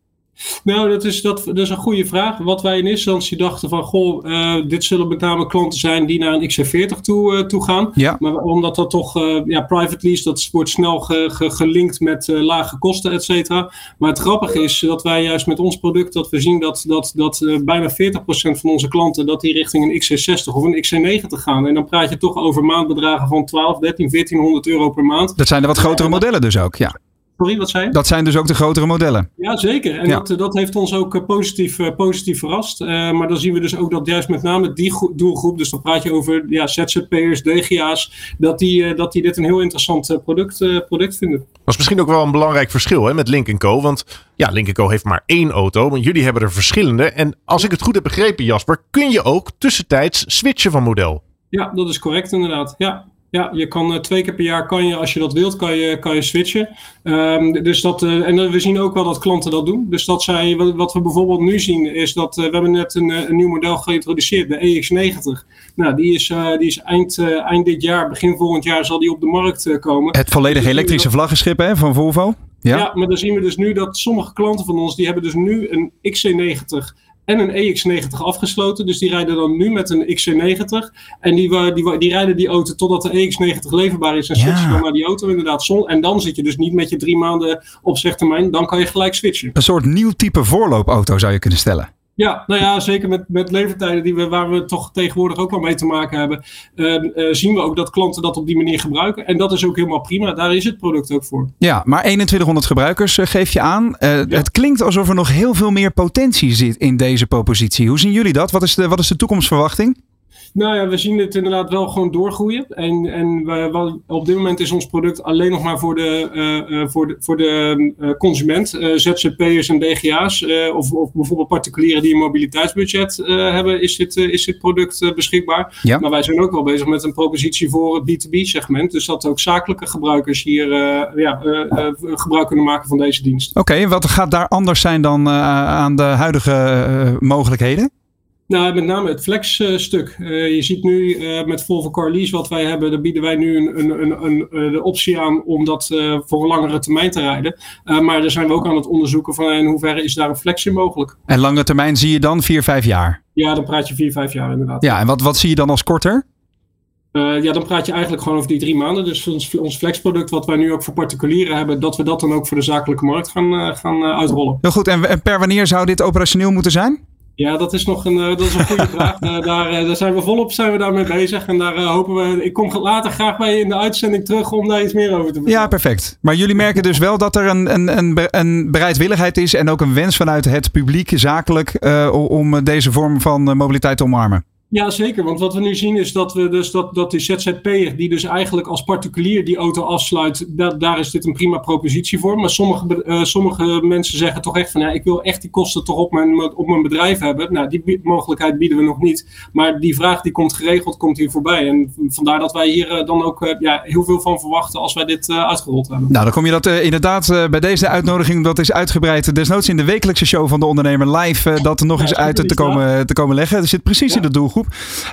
Nou, dat is, dat, dat is een goede vraag. Wat wij in eerste instantie dachten van, goh, eh, dit zullen met name klanten zijn die naar een XC40 toe, eh, toe gaan. Ja. Maar omdat dat toch, eh, ja, private lease, dat wordt snel ge- ge- gelinkt met lage kosten, et cetera. Maar het grappige is dat wij juist met ons product, dat we zien dat, dat, dat bijna 40% van onze klanten, dat die richting een XC60 of een XC90 gaan. En dan praat je toch over maandbedragen van 12, 13, 1400 euro per maand. Dat zijn de wat grotere modellen dus ook. Ja. Sorry, wat zei je? Dat zijn dus ook de grotere modellen. Ja, zeker. En Ja. Dat, dat heeft ons ook eh, positief, eh, positief verrast. Eh, maar dan zien we dus ook dat juist met name die gro- doelgroep, dus dan praat je over ja, ZZP'ers, DGA's, dat die, eh, dat die dit een heel interessant eh, product, eh, product vinden. Dat is misschien ook wel een belangrijk verschil hè, met Link Co. Want ja, Link Co heeft maar één auto, maar jullie hebben er verschillende. En als ik het goed heb begrepen, Jasper, kun je ook tussentijds switchen van model. Ja, dat is correct inderdaad. Ja. Ja, je kan eh, twee keer per jaar kan je, als je dat wilt, kan je, kan je switchen. Ehm, dus dat, eh, en we zien ook wel dat klanten dat doen. Dus dat zij, wat, we bijvoorbeeld nu zien, is dat we hebben net een, een nieuw model geïntroduceerd, de EX90. Nou, die is, die is eind, eind dit jaar, begin volgend jaar zal die op de markt komen. Het volledig elektrische vlaggenschip hè, van Volvo? Ja? ja, maar dan zien we dus nu dat sommige klanten van ons, die hebben dus nu een XC90 en een EX90 afgesloten. Dus die rijden dan nu met een XC90. En die, die, die rijden die auto totdat de EX90 leverbaar is. En ja. switchen dan naar die auto inderdaad. Zon. En dan zit je dus niet met je drie maanden opzegtermijn. Dan kan je gelijk switchen. Een soort nieuw type voorloopauto zou je kunnen stellen. Ja, nou ja, zeker met, met levertijden die we, waar we toch tegenwoordig ook wel mee te maken hebben, uh, zien we ook dat klanten dat op die manier gebruiken. En dat is ook helemaal prima. Daar is het product ook voor. Ja, maar 2100 gebruikers uh, geef je aan. Het klinkt alsof er nog heel veel meer potentie zit in deze propositie. Hoe zien jullie dat? Wat is de, wat is de toekomstverwachting? Nou ja, we zien het inderdaad wel gewoon doorgroeien. En, en we, op dit moment is ons product alleen nog maar voor de, uh, voor de, voor de uh, consument. Uh, ZZP'ers en DGA's of, of bijvoorbeeld particulieren die een mobiliteitsbudget hebben, is dit, is dit product beschikbaar. Ja. Maar wij zijn ook wel bezig met een propositie voor het B2B-segment. Dus dat ook zakelijke gebruikers hier ja, gebruik kunnen maken van deze dienst. Oké, wat gaat daar anders zijn dan aan de huidige mogelijkheden? Nou, met name het flex-stuk. Uh, je ziet nu uh, met Volvo Car Lease wat wij hebben, daar bieden wij nu een, een, een, een de optie aan om dat uh, voor een langere termijn te rijden. maar daar zijn we ook aan het onderzoeken van in hoeverre is daar een flex in mogelijk. En lange termijn zie je dan 4, 5 jaar? Ja, dan praat je 4, 5 jaar inderdaad. Ja, en wat, wat zie je dan als korter? Uh, ja, dan praat je eigenlijk gewoon over die drie maanden. Dus ons, ons flexproduct, wat wij nu ook voor particulieren hebben, dat we dat dan ook voor de zakelijke markt gaan, uh, gaan uh, uitrollen. Heel goed. En, en per wanneer zou dit operationeel moeten zijn? Ja, dat is nog een, uh, dat is een goede vraag. Uh, daar, uh, daar zijn we volop zijn we daarmee bezig. En daar hopen we. Ik kom later graag bij je in de uitzending terug om daar iets meer over te vertellen. Ja, perfect. Maar jullie merken dus wel dat er een, een, een, een bereidwilligheid is en ook een wens vanuit het publiek zakelijk om deze vorm van mobiliteit te omarmen. Ja, zeker. Want wat we nu zien is dat we dus dat, dat die ZZP'er, die dus eigenlijk als particulier die auto afsluit, da daar is dit een prima propositie voor. Maar sommige, uh, sommige mensen zeggen toch echt van ja, ik wil echt die kosten toch op mijn, op mijn bedrijf hebben. Nou, die mogelijkheid bieden we nog niet. Maar die vraag die komt geregeld, komt hier voorbij. En vandaar dat wij hier uh, dan ook uh, ja, heel veel van verwachten als wij dit uitgerold hebben. Nou, dan kom je dat inderdaad bij deze uitnodiging, dat is uitgebreid, desnoods in de wekelijkse show van de ondernemer live, dat er nog ja, eens uit te komen, te komen leggen. Er zit precies ja. in de doelgroep.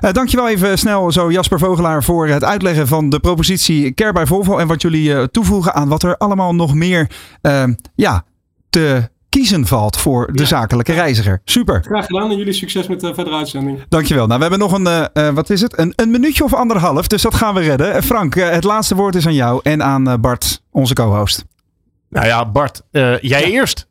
Uh, dankjewel even snel zo Jasper Vogelaar voor het uitleggen van de propositie Care by Volvo. En wat jullie uh, toevoegen aan wat er allemaal nog meer uh, ja, te kiezen valt voor de ja. zakelijke reiziger. Super. Graag gedaan en jullie succes met de verdere uitzending. Dankjewel. Nou, we hebben nog een, uh, wat is het? Een, een minuutje of anderhalf, dus dat gaan we redden. Frank, uh, het laatste woord is aan jou en aan uh, Bart, onze co-host. Nou ja, Bart, jij ja. eerst.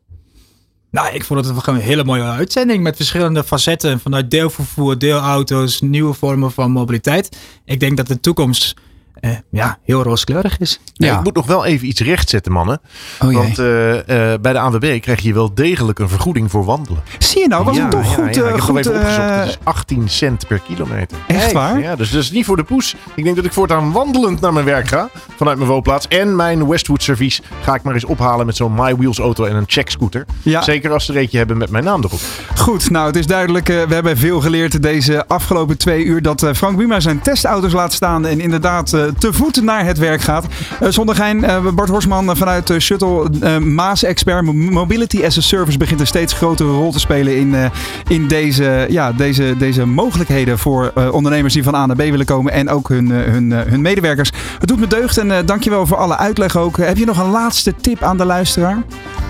Nou, ik vond het een hele mooie uitzending met verschillende facetten. Vanuit deelvervoer, deelauto's, nieuwe vormen van mobiliteit. Ik denk dat de toekomst uh, ja, heel rooskleurig is. Ja. ik moet nog wel even iets rechtzetten, mannen. Oh, Want uh, uh, bij de ANWB krijg je wel degelijk een vergoeding voor wandelen. Zie je nou, was ja, het toch ja, goed? Ja, ik heb goed, even opgezocht. Het is 18 cent per kilometer. Echt waar? Ja, dus dat is niet voor de poes. Ik denk dat ik voortaan wandelend naar mijn werk ga. Vanuit mijn woonplaats. En mijn Westwood servies ga ik maar eens ophalen met zo'n My Wheels auto en een check scooter. Ja. Zeker als ze er eentje hebben met mijn naam erop. Goed, nou het is duidelijk. we hebben veel geleerd deze afgelopen twee uur. Dat Frank Buma zijn testauto's laat staan. En inderdaad te voet naar het werk gaat. Zonder gein, uh, Bart Horsman vanuit uh, Shuttle Maas Expert Mobility as a Service begint een steeds grotere rol te spelen in, in deze, ja, deze, deze mogelijkheden voor ondernemers die van A naar B willen komen en ook hun, hun, hun medewerkers. Het doet me deugd en dankjewel voor alle uitleg ook. Heb je nog een laatste tip aan de luisteraar?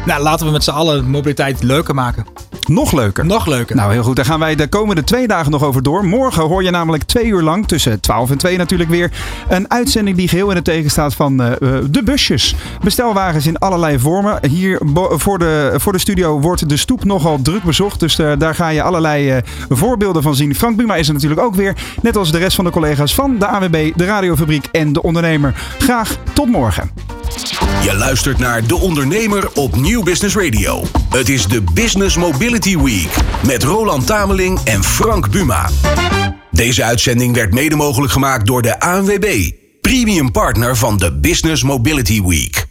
Nou, laten we met z'n allen mobiliteit leuker maken. Nog leuker? Nog leuker. Nou, heel goed. Daar gaan wij de komende twee dagen nog over door. Morgen hoor je namelijk twee uur lang, tussen 12 en 2 natuurlijk weer, een uitzending die geheel in het teken staat van uh, de busjes. Bestelwagens in allerlei vormen. Hier voor de, voor de studio wordt de stoep nogal druk bezocht. Dus uh, daar ga je allerlei uh, voorbeelden van zien. Frank Buma is er natuurlijk ook weer. Net als de rest van de collega's van de AWB, de Radiofabriek en de Ondernemer. Graag tot morgen. Je luistert naar De Ondernemer op Nieuw Business Radio. Het is de Business Mobility Week met Roland Tameling en Frank Buma. Deze uitzending werd mede mogelijk gemaakt door de ANWB, premium partner van de Business Mobility Week.